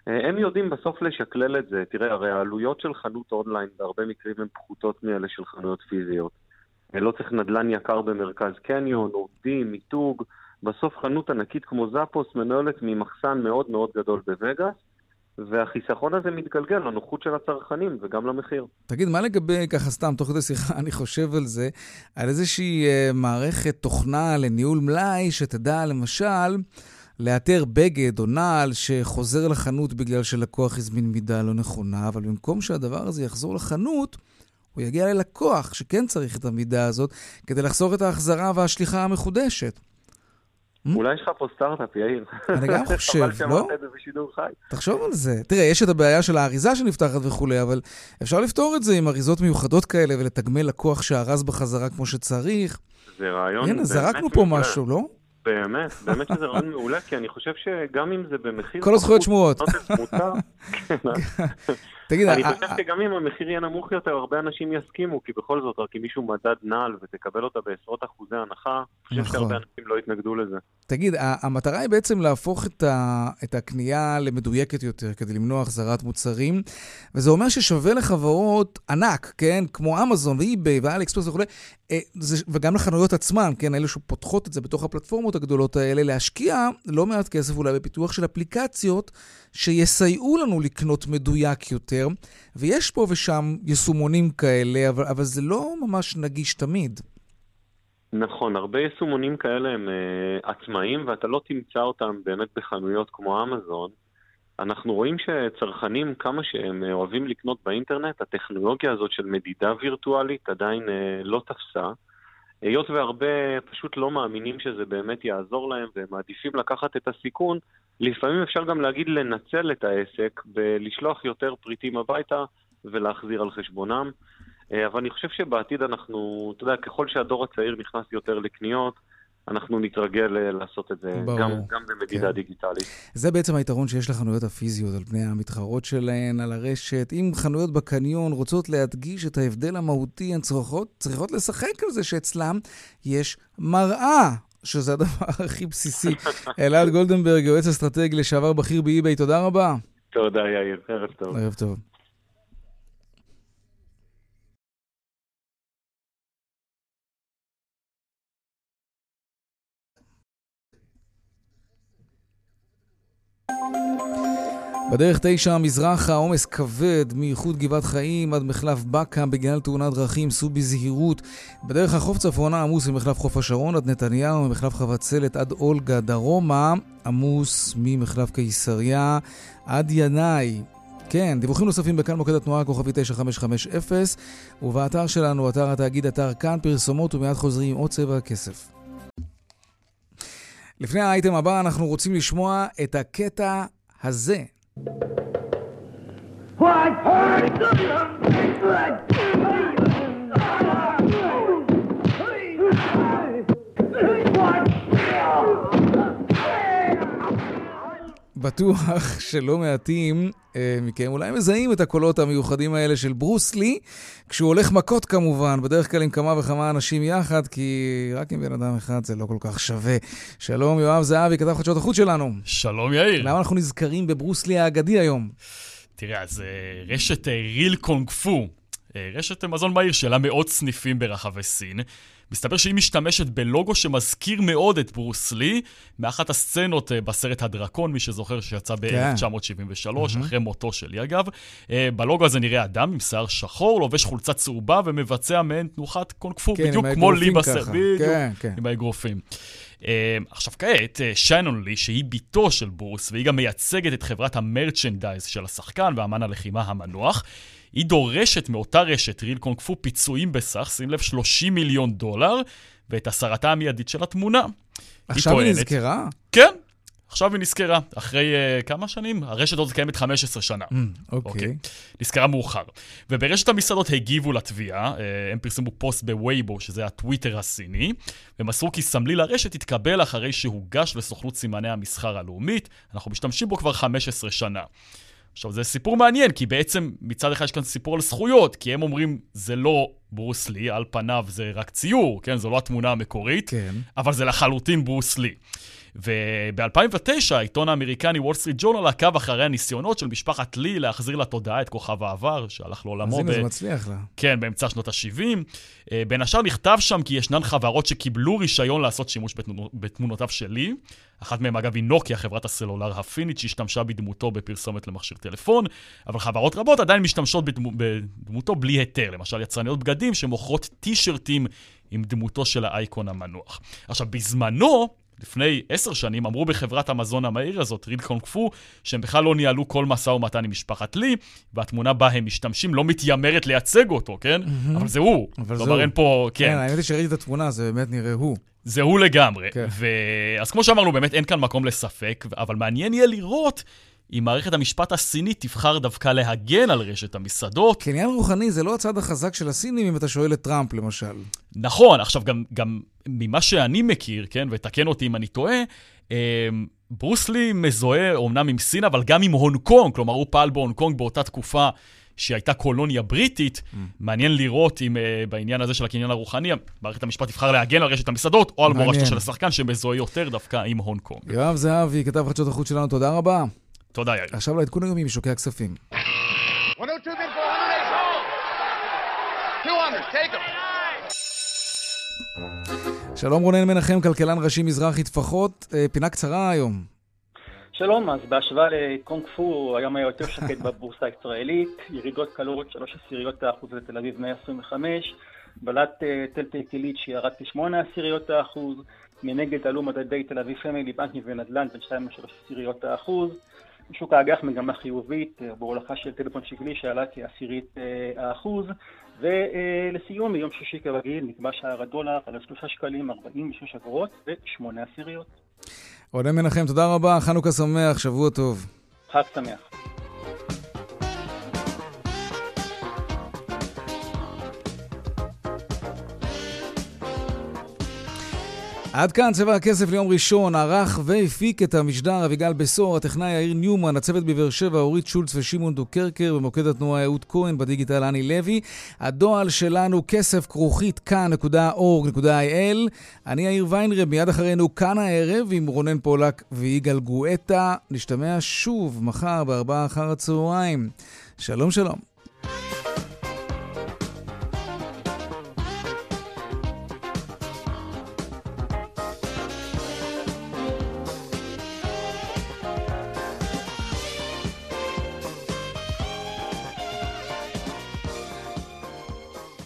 אה, הם יודעים בסוף לשקלל את זה. תראה, הרי העלויות של חנות אונליין בהרבה מקרים הן פחותות מאלה של חנויות פיזיות. אה, לא צריך נדל"ן יקר במרכז קניון, עובדים, מיתוג. בסוף חנות ענקית כמו זאפוס מנוהלת ממחסן מאוד מאוד גדול בווגאס, והחיסכון הזה מתגלגל לנוחות של הצרכנים וגם למחיר. תגיד, מה לגבי, ככה סתם, תוך כדי שיחה, אני חושב על זה, על איזושהי uh, מערכת תוכנה לניהול מלאי, שתדע, למשל, לאתר בגד או נעל שחוזר לחנות בגלל שלקוח הזמין מידה לא נכונה, אבל במקום שהדבר הזה יחזור לחנות, הוא יגיע ללקוח שכן צריך את המידה הזאת, כדי לחסוך את ההחזרה והשליחה המחודשת. אולי יש לך פה סטארט-אפ, יאיר. אני גם חושב, לא? תחשוב על זה. תראה, יש את הבעיה של האריזה שנפתחת וכולי, אבל אפשר לפתור את זה עם אריזות מיוחדות כאלה ולתגמל לקוח שארז בחזרה כמו שצריך. זה רעיון הנה, זרקנו פה. משהו, לא? באמת, באמת שזה רעיון מעולה, כי אני חושב שגם אם זה במחיר... כל הזכויות שמורות. מותר. תגיד, אני ה- חושב ה- שגם אם המחיר יהיה נמוך יותר, הרבה אנשים יסכימו, כי בכל זאת, רק אם מישהו מדד נעל ותקבל אותה בעשרות אחוזי הנחה, אני חושב נכון. שהרבה אנשים לא יתנגדו לזה. תגיד, המטרה היא בעצם להפוך את, ה- את הקנייה למדויקת יותר, כדי למנוע החזרת מוצרים, וזה אומר ששווה לחברות ענק, כן? כמו אמזון ואי-ביי ואליקספרס וכולי, אה, וגם לחנויות עצמן, כן? אלה שפותחות את זה בתוך הפלטפורמות הגדולות האלה, להשקיע לא מעט כסף אולי בפיתוח של אפליקציות שיסייעו לנו לקנות מדויק יותר, ויש פה ושם יישומונים כאלה, אבל, אבל זה לא ממש נגיש תמיד. נכון, הרבה יישומונים כאלה הם uh, עצמאיים, ואתה לא תמצא אותם באמת בחנויות כמו אמזון. אנחנו רואים שצרכנים, כמה שהם אה, אוהבים לקנות באינטרנט, הטכנולוגיה הזאת של מדידה וירטואלית עדיין uh, לא תפסה. היות והרבה פשוט לא מאמינים שזה באמת יעזור להם, והם מעדיפים לקחת את הסיכון, לפעמים אפשר גם להגיד לנצל את העסק בלשלוח יותר פריטים הביתה ולהחזיר על חשבונם. אה, אבל אני חושב שבעתיד אנחנו, אתה יודע, ככל שהדור הצעיר נכנס יותר לקניות, אנחנו נתרגל לעשות את זה ברור, גם, גם במדידה כן. דיגיטלית. זה בעצם היתרון שיש לחנויות הפיזיות על פני המתחרות שלהן, על הרשת. אם חנויות בקניון רוצות להדגיש את ההבדל המהותי, הן צריכות, צריכות לשחק על זה שאצלם יש מראה, שזה הדבר הכי בסיסי. אלעד גולדנברג, יועץ אסטרטגי לשעבר בכיר באי-ביי, תודה רבה. תודה, יאיר. ערב טוב. ערב טוב. בדרך תשע מזרחה, עומס כבד מאיחוד גבעת חיים עד מחלף בקה בגלל תאונת דרכים, סעו בזהירות. בדרך החוף צפונה עמוס ממחלף חוף השרון עד נתניהו, ממחלף חבצלת עד אולגה דרומה, עמוס ממחלף קיסריה עד ינאי. כן, דיווחים נוספים בכאן מוקד התנועה הכוכבי 9550 ובאתר שלנו, אתר התאגיד, אתר כאן, פרסומות ומיד חוזרים עוד צבע הכסף. לפני האייטם הבא אנחנו רוצים לשמוע את הקטע הזה. בטוח שלא מעטים אה, מכם אולי מזהים את הקולות המיוחדים האלה של ברוס לי, כשהוא הולך מכות כמובן, בדרך כלל עם כמה וכמה אנשים יחד, כי רק עם בן אדם אחד זה לא כל כך שווה. שלום, יואב זהבי, כתב חדשות החוץ שלנו. שלום יאיר. למה אנחנו נזכרים בברוס לי האגדי היום? תראה, אז אה, רשת אה, ריל קונג פו, אה, רשת מזון מהיר שלה מאות סניפים ברחבי סין. מסתבר שהיא משתמשת בלוגו שמזכיר מאוד את ברוס לי, מאחת הסצנות אה, בסרט הדרקון, מי שזוכר שיצא ב-1973, מהמם. אחרי מותו של לי אגב. אה, בלוגו הזה נראה אדם עם שיער שחור, לובש חולצה צהובה ומבצע מעין תנוחת קונג פו, כן, בדיוק כמו לי בסרט. בדיוק, כן, כן. עם האגרופים. Uh, עכשיו כעת, שיינון לי, שהיא בתו של ברוס, והיא גם מייצגת את חברת המרצ'נדייז של השחקן ואמן הלחימה המנוח, היא דורשת מאותה רשת, ריל קונג פו, פיצויים בסך, שים לב, 30 מיליון דולר, ואת הסרתה המיידית של התמונה. עכשיו היא טוענת- נזכרה? כן, עכשיו היא נזכרה. אחרי uh, כמה שנים? הרשת הזאת קיימת 15 שנה. אוקיי. נזכרה מאוחר. וברשת המסעדות הגיבו לתביעה, אה, הם פרסמו פוסט בווייבו, שזה הטוויטר הסיני, ומסרו כי סמלי לרשת התקבל אחרי שהוגש לסוכנות סימני המסחר הלאומית, אנחנו משתמשים בו כבר 15 שנה. עכשיו, זה סיפור מעניין, כי בעצם מצד אחד יש כאן סיפור על זכויות, כי הם אומרים, זה לא ברוס לי, על פניו זה רק ציור, כן? זו לא התמונה המקורית, כן. אבל זה לחלוטין ברוס לי. וב-2009 העיתון האמריקני וול סטריט ג'ורנל עקב אחרי הניסיונות של משפחת לי להחזיר לתודעה את כוכב העבר, שהלך לעולמו. אז הנה, זה מצליח לה. כן, באמצע שנות ה-70. אה, בין השאר נכתב שם כי ישנן חברות שקיבלו רישיון לעשות שימוש בתמונותיו של לי. אחת מהן, אגב, היא נוקיה, חברת הסלולר הפינית, שהשתמשה בדמותו בפרסומת למכשיר טלפון, אבל חברות רבות עדיין משתמשות בדמו, בדמותו בלי היתר. למשל, יצרניות בגדים שמוכרות טישרטים עם דמותו של האייקון המנוח. עכשיו, בזמנו, לפני עשר שנים אמרו בחברת המזון המהיר הזאת, ריד קונג פו, שהם בכלל לא ניהלו כל משא ומתן עם משפחת לי, והתמונה בה הם משתמשים לא מתיימרת לייצג אותו, כן? Mm-hmm. אבל זה הוא. אבל זה הוא. אין פה, כן. כן, האמת היא שראיתי את התמונה, זה באמת נראה הוא. זה הוא לגמרי. כן. ו... אז כמו שאמרנו, באמת אין כאן מקום לספק, אבל מעניין יהיה לראות אם מערכת המשפט הסינית תבחר דווקא להגן על רשת המסעדות. קניין רוחני זה לא הצד החזק של הסינים, אם אתה שואל את טראמפ, למשל. נכון, עכשיו גם, גם ממה שאני מכיר, כן, ותקן אותי אם אני טועה, אה, ברוסלי מזוהה אומנם עם סין, אבל גם עם הונג קונג, כלומר הוא פעל בהונג קונג באותה תקופה שהייתה קולוניה בריטית. אממ. מעניין לראות אם אה, בעניין הזה של הקניין הרוחני, מערכת המשפט תבחר להגן על רשת המסעדות, או על מורשתו של השחקן שמזוהה יותר דווקא עם הונג קונג. יואב זהבי, כתב חדשות החוץ שלנו, תודה רבה. תודה, יאיר. עכשיו לעדכון היומי משוקי הכספים. שלום רונן מנחם, כלכלן ראשי מזרחי טפחות, אה, פינה קצרה היום. שלום, אז בהשוואה לקונג פו, היום היה יותר שקט בבורסה הישראלית, ירידות קלות 3 עשיריות האחוז לתל אביב 125, בלט טלטל קילית שירד כ-8 עשיריות האחוז, מנגד עלו מדדי תל אביב פמילי, בנקים ונדל"ן בין 2 ל-3 עשיריות האחוז. בשוק האג"ח מגמה חיובית, אה, בהולכה של טלפון שקלי שעלה כעשירית אה, האחוז, ולסיום, ביום שישי כרגיל נקבע שער הדולר על 3 שקלים 46 אגורות ו-8 עשיריות. רונן מנחם, תודה רבה, חנוכה שמח, שבוע טוב. חג שמח. עד כאן צבע הכסף ליום ראשון, ערך והפיק את המשדר אביגל בשור, הטכנאי יאיר ניומן, הצוות בבאר שבע אורית שולץ ושמעון דוקרקר, במוקד התנועה אהוד כהן, בדיגיטל אני לוי. הדועל שלנו כסף כרוכית כאן.org.il. אני יאיר ויינרב, מיד אחרינו כאן הערב עם רונן פולק ויגאל גואטה. נשתמע שוב מחר בארבעה אחר הצהריים. שלום שלום.